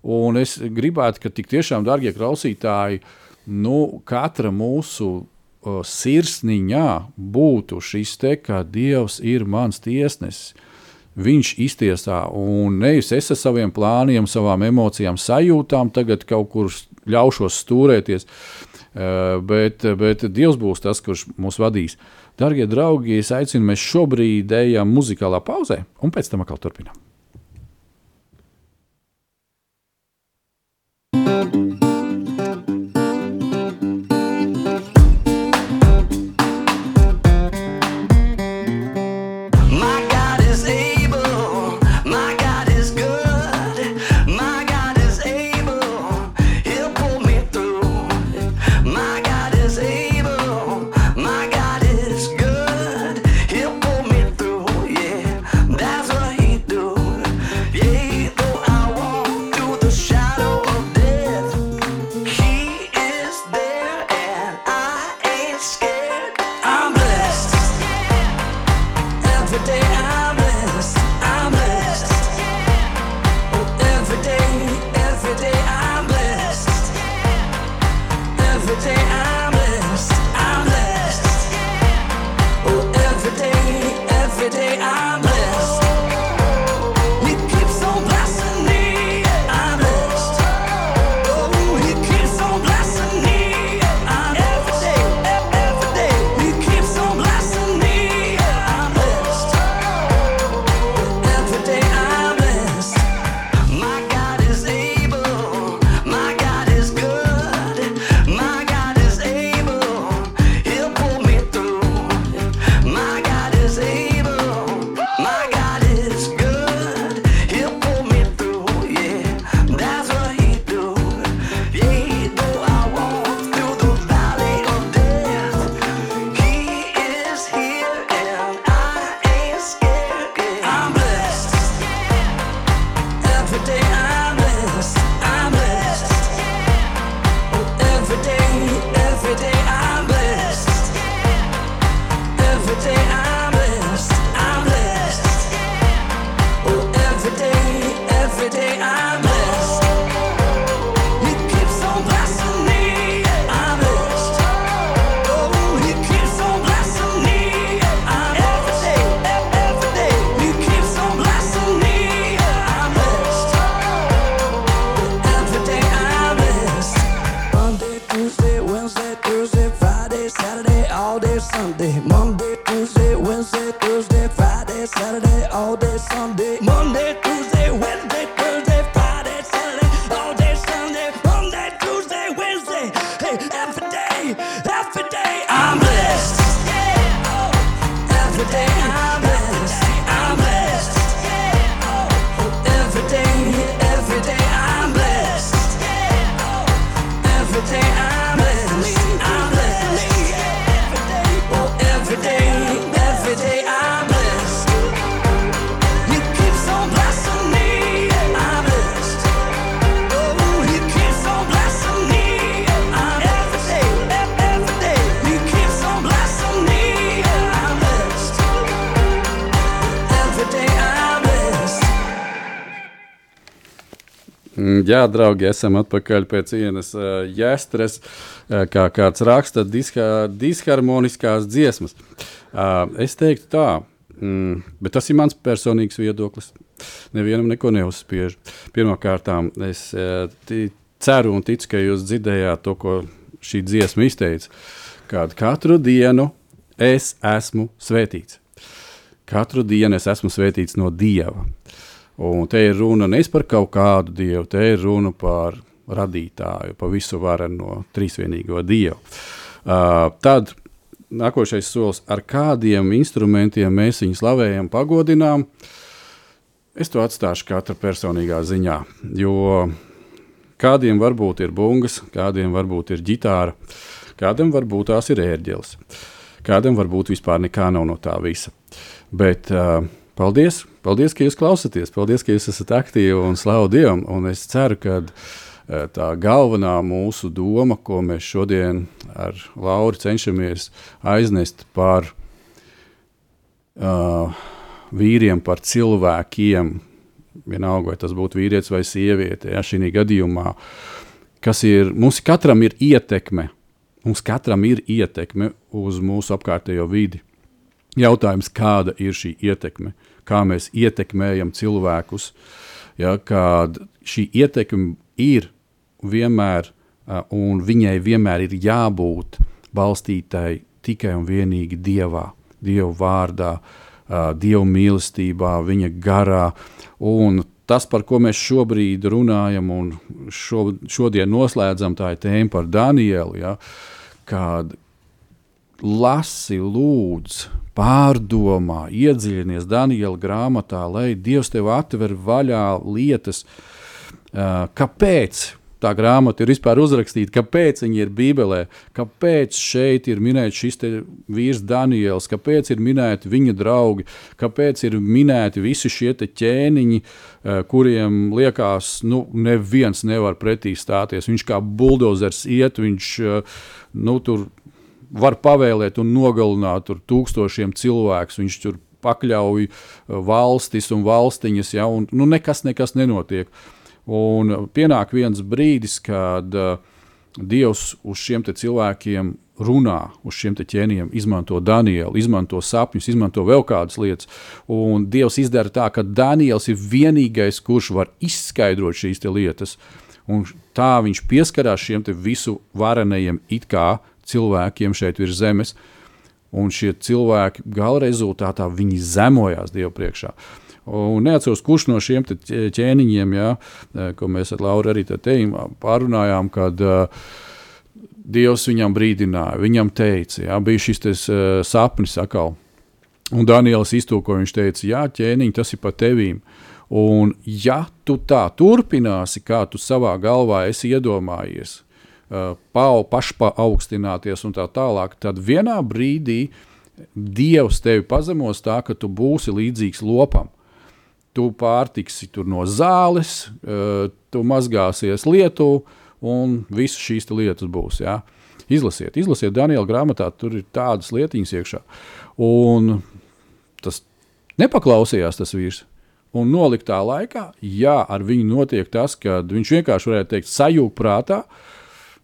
Un es gribētu, ka tik tiešām, darbie klausītāji, nu, katra mūsu uh, sirsniņā būtu šis te, ka Dievs ir mans tiesnesis viņš iztiesā. Un nevis es ar saviem plāniem, savām emocijām, sajūtām, tagad kaut kur ļaušos stūrēties, eh, bet, bet Dievs būs tas, kurš mūs vadīs. Darbie draugi, es aicinu, mēs šobrīd ejam muzikālā pauzē, un pēc tam atkal turpinām. Jā, draugi, esam atpakaļ pēc vienas uh, jāstres, uh, kā kāds raksta, diska, disharmoniskās dziesmas. Uh, es teiktu tā, mm, bet tas ir mans personīgs viedoklis. Nevienam neko neuzspiež. Pirmkārt, es uh, ceru un ticu, ka jūs dzirdējāt to, ko šī dziesma izteica. Kad katru dienu es esmu svētīts. Katru dienu es esmu svētīts no Dieva. Un te ir runa nevis par kaut kādu dievu, te ir runa par radītāju, par visu vareno trīsvienīgo dievu. Uh, tad nākošais solis, ar kādiem instrumentiem mēs viņu slavējam, pagodinām. es to atstāšu katra personīgā ziņā. Jo kādiem varbūt ir bungas, kādiem varbūt ir ģitāra, kādam varbūt tās ir ērģeles, kādam varbūt vispār nekā nav no tā visa. Bet uh, paldies, paldies, ka jūs klausāties, paldies, ka jūs esat aktīvi un slavu Dievam. Un es ceru, ka uh, tā galvenā mūsu doma, ko mēs šodien ar Lauru cenšamies aiznest par uh, vīriem, par cilvēkiem, vienalga, vai tas būtu vīrietis vai sieviete, ja šī gadījumā, kas ir, mums katram ir ietekme Mums katram ir ietekme uz mūsu apkārtējo vidi. Jautājums, kāda ir šī ietekme, kā mēs ietekmējam cilvēkus, ja, šī ietekme ir vienmēr, un viņai vienmēr ir jābūt balstītai tikai un vienīgi Dievā, Dieva vārdā, Dieva mīlestībā, Viņa garā. Un tas, par ko mēs šobrīd runājam, un šo, šodien noslēdzam, tā ir tēma par Danielu. Ja, kad lasi, lūdz, pārdomā, iedziļinies Daniela grāmatā, lai Dievs tev atver vaļā lietas, uh, kāpēc tā grāmata ir vispār uzrakstīta, kāpēc viņa ir Bībelē, kāpēc šeit ir minēts šis vīrs Daniels, kāpēc ir minēti viņa draugi, kāpēc ir minēti visi šie ķēniņi, eh, kuriem liekas, nu, neviens nevar pretī stāties. Viņš kā buldozers iet, viņš eh, nu, tur var pavēlēt un nogalināt tūkstošiem cilvēku. Viņš tur pakļauj eh, valstis un valstiņas, ja, un nu, nekas, nekas nenotiek. Un pienāk viens brīdis, kad uh, Dievs uz šiem cilvēkiem runā, uz šiem ķēniem, izmanto Danielu, izmanto sapņus, izmanto vēl kādas lietas. Un Dievs izdara tā, ka Daniels ir vienīgais, kurš var izskaidrot šīs lietas. Un tā viņš pieskarās šiem visu varenajiem it kā cilvēkiem šeit virs zemes. Un šie cilvēki gala rezultātā viņi zemojās Dievu priekšā. Un neatceros, kurš no šiem ķēniņiem, jā, ko mēs ar Lauru arī tejām pārunājām, kad uh, Dievs viņam brīdināja, viņam teica, jā, bija šis tes, uh, sapnis atkal. Un Daniels iztūkoja, viņš teica, jā, ķēniņ, tas ir par tevīm. Un ja tu tā turpināsi, kā tu savā galvā esi iedomājies, uh, pau, pašpaaugstināties un tā tālāk, tad vienā brīdī Dievs tevi pazemos tā, ka tu būsi līdzīgs lopam tu pārtiksi no zāles, uh, tu mazgāsies lietu, un visas šīs lietas būs. Ja? Izlasiet, izlasiet Daniela grāmatā, tur ir tādas lietiņas iekšā. Un tas nepaklausījās tas vīrs. Un noliktā laikā, jā, ar viņu notiek tas, ka viņš vienkārši varētu teikt, sajūta prātā.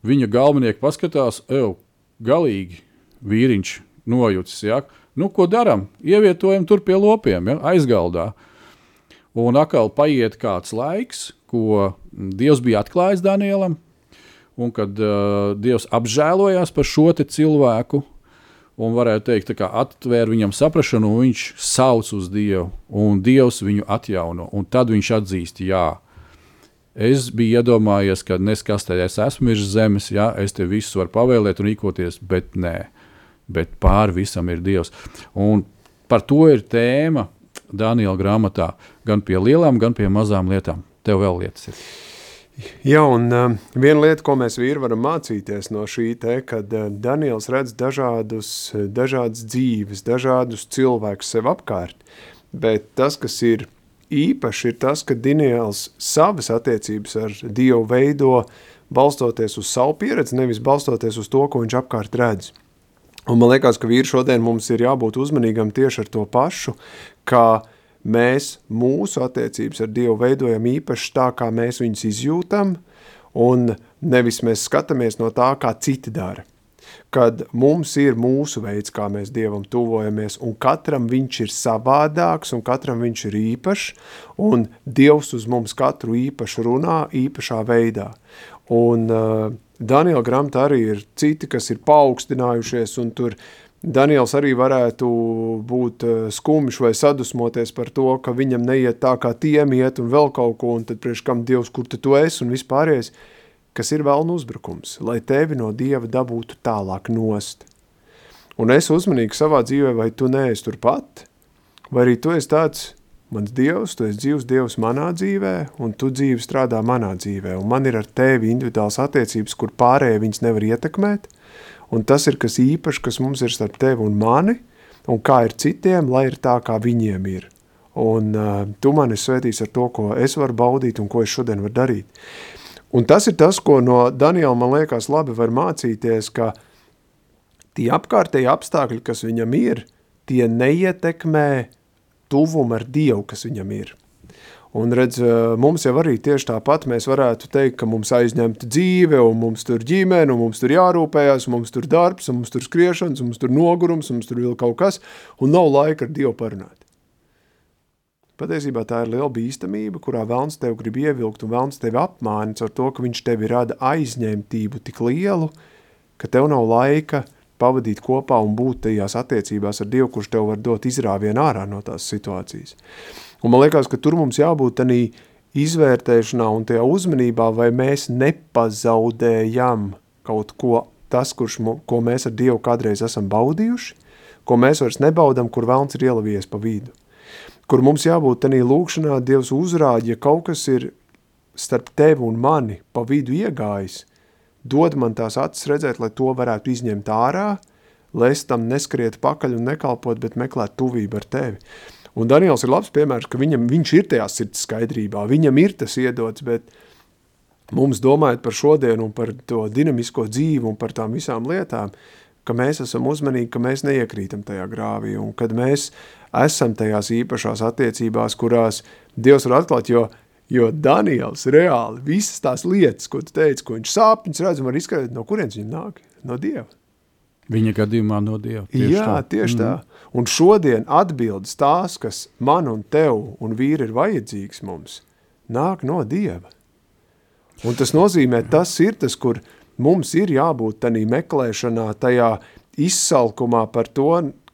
Viņa galvenieki paskatās, ej, galīgi vīriņš nojūtas. Ja? Nu, ko darām? Ievietojam tur pie lopiem, ja? aizgaldā. Un atkal paiet kāds laiks, ko Dievs bija atklājis Danielam, un kad uh, Dievs apžēlojās par šo cilvēku, un varētu teikt, ka atvēra viņam saprāšanu, un viņš sauc uz Dievu, un Dievs viņu atjauno. Un tad viņš atzīst, jā, es biju iedomājies, ka neskastē es esmu virs zemes, jā, es te visus varu pavēlēt un rīkoties, bet nē, bet pāri visam ir Dievs. Un par to ir tēma Daniela grāmatā, gan pie lielām, gan pie mazām lietām. Tev vēl lietas ir. Jā, un uh, viena lieta, ko mēs vīri varam mācīties no šī te, kad uh, Daniels redz dažādus, dažādas dzīves, dažādus cilvēkus sev apkārt, bet tas, kas ir īpaši, ir tas, ka Daniels savas attiecības ar Dievu veido balstoties uz savu pieredzi, nevis balstoties uz to, ko viņš apkārt redz. Un man liekas, ka vīri šodien mums ir jābūt uzmanīgam tieši ar to pašu, ka mēs mūsu attiecības ar Dievu veidojam īpaši tā, kā mēs viņus izjūtam, un nevis mēs skatāmies no tā, kā citi dara. Kad mums ir mūsu veids, kā mēs Dievam tuvojamies, un katram viņš ir savādāks, un katram viņš ir īpašs, un Dievs uz mums katru īpaši runā, īpašā veidā. Un uh, Daniela grāmatā arī ir citi, kas ir paaugstinājušies, un tur Daniels arī varētu būt eh, skumjš vai sadusmoties par to, ka viņam neiet tā, kā tiem iet un vēl kaut ko, un tad priekš kam Dievs, kur tu esi un vispārējais, kas ir vēlnu uzbrukums, lai tevi no Dieva dabūtu tālāk nost. Un es uzmanīgi savā dzīvē, vai tu neesi turpat, vai arī tu esi tāds mans Dievs, tu esi dzīvs Dievs manā dzīvē, un tu dzīvi strādā manā dzīvē, un man ir ar tevi individuāls attiecības, kur pārējie viņas nevar ietekmēt, un tas ir kas īpašs, kas mums ir starp tevi un mani, un kā ir citiem, lai ir tā, kā viņiem ir. Un uh, tu mani svētīs ar to, ko es varu baudīt un ko es šodien varu darīt. Un tas ir tas, ko no Daniela man liekas labi var mācīties, ka tie apkārtēji apstākļi, kas viņam ir, tie neietekmē tuvumu ar Dievu, kas viņam ir. Un redz, mums jau arī tieši tāpat mēs varētu teikt, ka mums aizņemta dzīve, un mums tur ģimene, un mums tur jārūpējās, un mums tur darbs, un mums tur skriešanas, un mums tur nogurums, un mums tur vēl kaut kas, un nav laika ar Dievu parunāt. Patiesībā tā ir liela bīstamība, kurā vēlns tev grib ievilkt, un vēlns tevi apmānits ar to, ka viņš tevi rada aizņemtību tik lielu, ka tev nav laika pavadīt kopā un būt tajās attiecībās ar Dievu, kurš tev var dot izrāvienu ārā no tās situācijas. Un man liekas, ka tur mums jābūt tādā izvērtēšanā un tajā uzmanībā, vai mēs nepazaudējam kaut ko, tas, kurš, ko mēs ar Dievu kādreiz esam baudījuši, ko mēs vairs nebaudam, kur vēlns ir ielavies pa vidu. Kur mums jābūt tādā lūkšanā, Dievs uzrāda, ja kaut kas ir starp tevi un mani pa vidu iegājis, dod man tās acis redzēt, lai to varētu izņemt ārā, lai es tam neskrietu pakaļ un nekalpot, bet meklēt tuvību ar tevi. Un Daniels ir labs piemērs, ka viņam, viņš ir tajā sirds skaidrībā, viņam ir tas iedots, bet mums domājot par šodienu un par to dinamisko dzīvi un par tām visām lietām, ka mēs esam uzmanīgi, ka mēs neiekrītam tajā grāvī un kad mēs esam tajās īpašās attiecībās, kurās Dievs var atklāt, jo, jo Daniels reāli visas tās lietas, ko tu teici, ko viņš sāpņas redz, var izskaidrot, no kurienes viņam nāk? No Dieva. Viņa gadījumā no Dieva. Tieši Jā, tā. tieši mm. tā. Un šodien atbildes tās, kas man un tev un vīri ir vajadzīgs mums, nāk no Dieva. Un tas nozīmē, tas ir tas, kur mums ir jābūt tādā meklēšanā, tajā izsalkumā par to,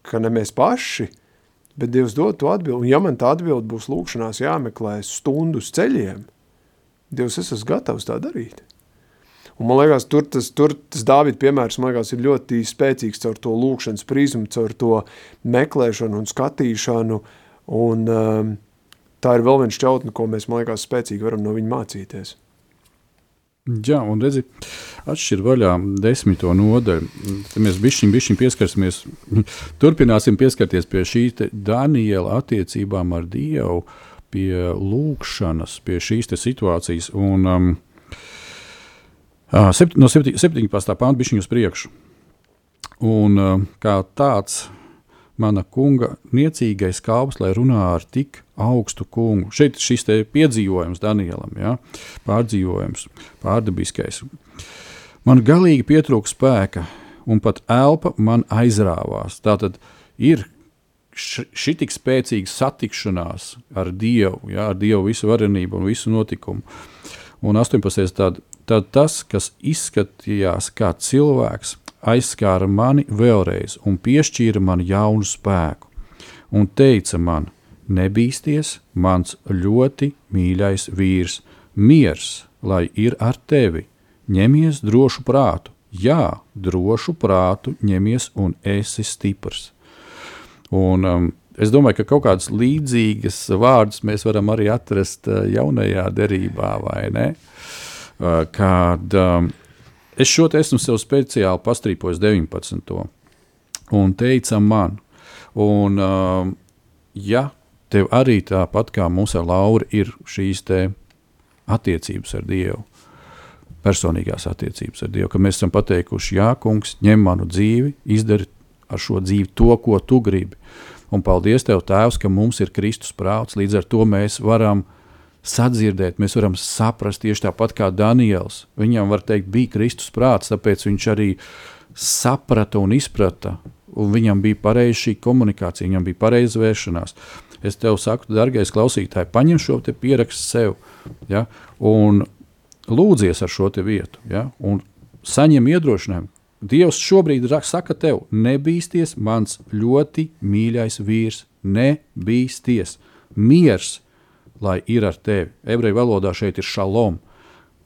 ka ne mēs paši, bet Dievs dod to atbildi. Un ja man tā atbildi būs lūkšanās jāmeklē stundu ceļiem, Dievs, es esmu gatavs tā darīt. Un man liekas, tur tas, tur tas Dāvida piemērs, liekas, ir ļoti spēcīgs caur to lūkšanas prizmu, caur to meklēšanu un skatīšanu, un um, tā ir vēl viens šķautne, ko mēs, man liekas, spēcīgi varam no viņa mācīties. Jā, un redzi, atšķir vaļā desmito nodaļu. Te mēs bišķiņ, bišķiņ pieskarsimies, turpināsim pieskarties pie šī Daniela attiecībām ar Dievu, pie lūkšanas, pie šīs situācijas. Un, um, Sept, no 17. pānta bija uz priekšu. Un, kā tāds mana kunga niecīgais kalps, lai runā ar tik augstu kungu. Šeit šis piedzīvojums Danielam, ja? pārdzīvojums, pārdabiskais. Man galīgi pietrūka spēka, un pat elpa man aizrāvās. Tā tad ir šī tik spēcīga satikšanās ar Dievu, ja? ar Dievu visu varenību un visu notikumu. Un 18. Tād, tad tas, kas izskatījās kā cilvēks, aizskāra mani vēlreiz un piešķīra man jaunu spēku, un teica man: Nebīsties, mans ļoti mīļais vīrs, miers, lai ir ar tevi, ņemies drošu prātu, jā, drošu prātu ņemies un esi stiprs. Un, um, es domāju, ka kaut kādas līdzīgas vārdus mēs varam arī atrast uh, jaunajā derībā, vai ne? Uh, kad um, es šo te esmu sev speciāli pastrīpojis 19. un teica man, un um, ja tev arī tāpat kā mums ar Lauru ir šīs attiecības ar Dievu, personīgās attiecības ar Dievu, ka mēs esam pateikuši, jā, kungs, ņem manu dzīvi, izdari ar šo dzīvi to, ko tu gribi. Un paldies Tev, Tēvs, ka mums ir Kristus prāts, līdz ar to mēs varam sadzirdēt, mēs varam saprast tieši tāpat kā Daniels. Viņam var teikt, bija Kristus prāts, tāpēc viņš arī saprata un izprata, un viņam bija pareiza šī komunikācija, viņam bija pareiza vēršanās. Es tev saku, darbais klausītāj, paņem šo pierakstu sev ja, un lūdzies ar šo vietu, ja, un saņem iedrošinājumu. Dievs šobrīd saka tev, nebīsties, mans ļoti mīļais vīrs, nebīsties. Miers lai ir ar tevi. Ebreju valodā šeit ir šalom.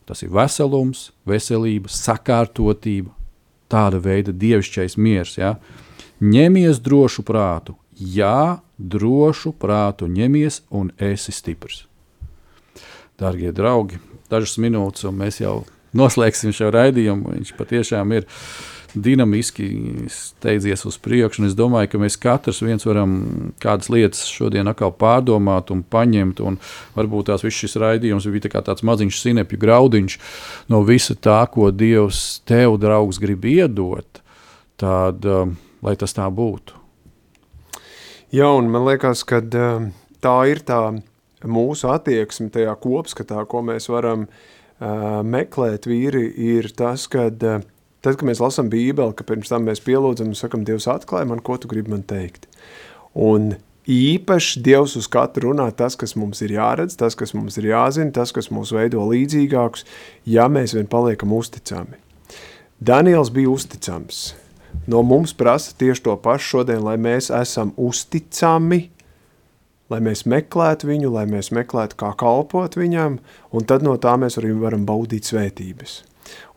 Tas ir veselums, veselība, sakārtotība, tāda veida dievišķais miers. Ja? Ņemies drošu prātu, jā, drošu prātu ņemies un esi stiprs. Darbie draugi, dažas minūtes, un mēs jau noslēgsim šo raidījumu. Viņš patiešām ir dinamiski steidzies uz priekšu. Es domāju, ka mēs katrs varam kādas lietas šodien atkal pārdomāt un paņemt. Un varbūt tās viss šis raidījums bija tā tāds maziņš sinepju graudiņš no visa tā, ko Dievs tev, draugs, grib iedot. Tad, um, lai tas tā būtu. Jā, un man liekas, ka um, tā ir tā mūsu attieksme tajā kopskatā, ko mēs varam uh, meklēt vīri, ir tas, kad uh, tad, kad mēs lasām bībeli, ka pirms tam mēs pielūdzam un sakam, Dievs atklāja man, ko tu gribi man teikt. Un īpaši Dievs uz katru runā tas, kas mums ir jāredz, tas, kas mums ir jāzina, tas, kas mūs veido līdzīgākus, ja mēs vien paliekam uzticami. Daniels bija uzticams. No mums prasa tieši to pašu šodien, lai mēs esam uzticami, lai mēs meklētu viņu, lai mēs meklētu, kā kalpot viņam, un tad no tā mēs arī varam baudīt svētības.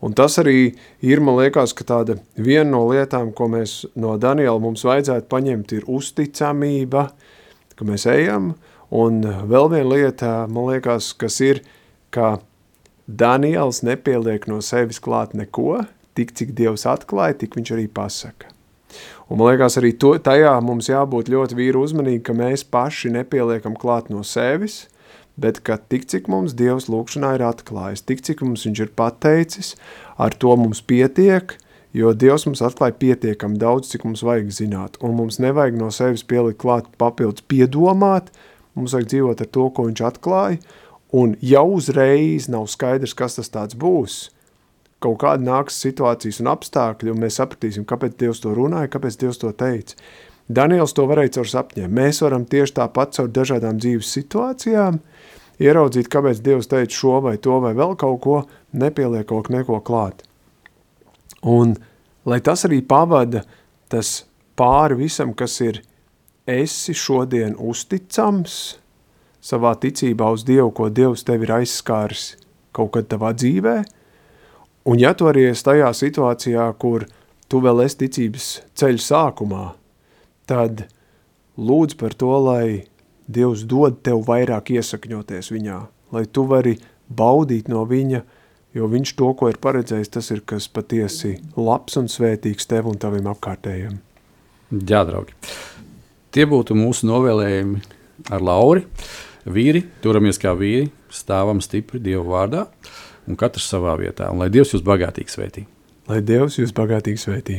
Un tas arī ir, man liekas, ka tāda viena no lietām, ko mēs no Daniela mums vajadzētu paņemt, ir uzticamība, ka mēs ejam, un vēl viena lieta, man liekas, kas ir, ka Daniels nepieliek no sevis klāt neko, tik cik Dievs atklāja, tik viņš arī pasaka. Un man liekas, arī to, tajā mums jābūt ļoti vīru uzmanīgi, ka mēs paši nepieliekam klāt no sevis, bet ka tik cik mums Dievs lūkšanā ir atklājis, tik cik mums viņš ir pateicis, ar to mums pietiek, jo Dievs mums atklāja pietiekam daudz, cik mums vajag zināt, un mums nevajag no sevis pielikt klāt papildus piedomāt, mums vajag dzīvot ar to, ko viņš atklāja, un jau uzreiz nav skaidrs, kas tas tāds būs, kaut kāda nāks situācijas un apstākļi, un mēs sapratīsim, kāpēc Dievs to runāja, kāpēc Dievs to teica. Daniels to varēja caur sapņiem. Mēs varam tieši tāpat caur dažādām dzīves situācijām ieraudzīt, kāpēc Dievs teica šo vai to vai vēl kaut ko, nepieliek kaut neko klāt. Un lai tas arī pavada tas pāri visam, kas ir esi šodien uzticams savā ticībā uz Dievu, ko Dievs tev ir aizskāris kaut kad tavā dzīvē – Un ja tu arī esi tajā situācijā, kur tu vēl esi ticības ceļa sākumā, tad lūdz par to, lai Dievs dod tev vairāk iesakņoties viņā, lai tu vari baudīt no viņa, jo viņš to, ko ir paredzējis, tas ir kas patiesi labs un svētīgs tev un taviem apkārtējiem. Jā, draugi. Tie būtu mūsu novēlējumi ar Lauri. Vīri, turamies kā vīri, stāvam stipri Dievu vārdā un katrs savā vietā. Un lai Dievs jūs bagātīgi svētī. Lai Dievs jūs bagātīgi svētī.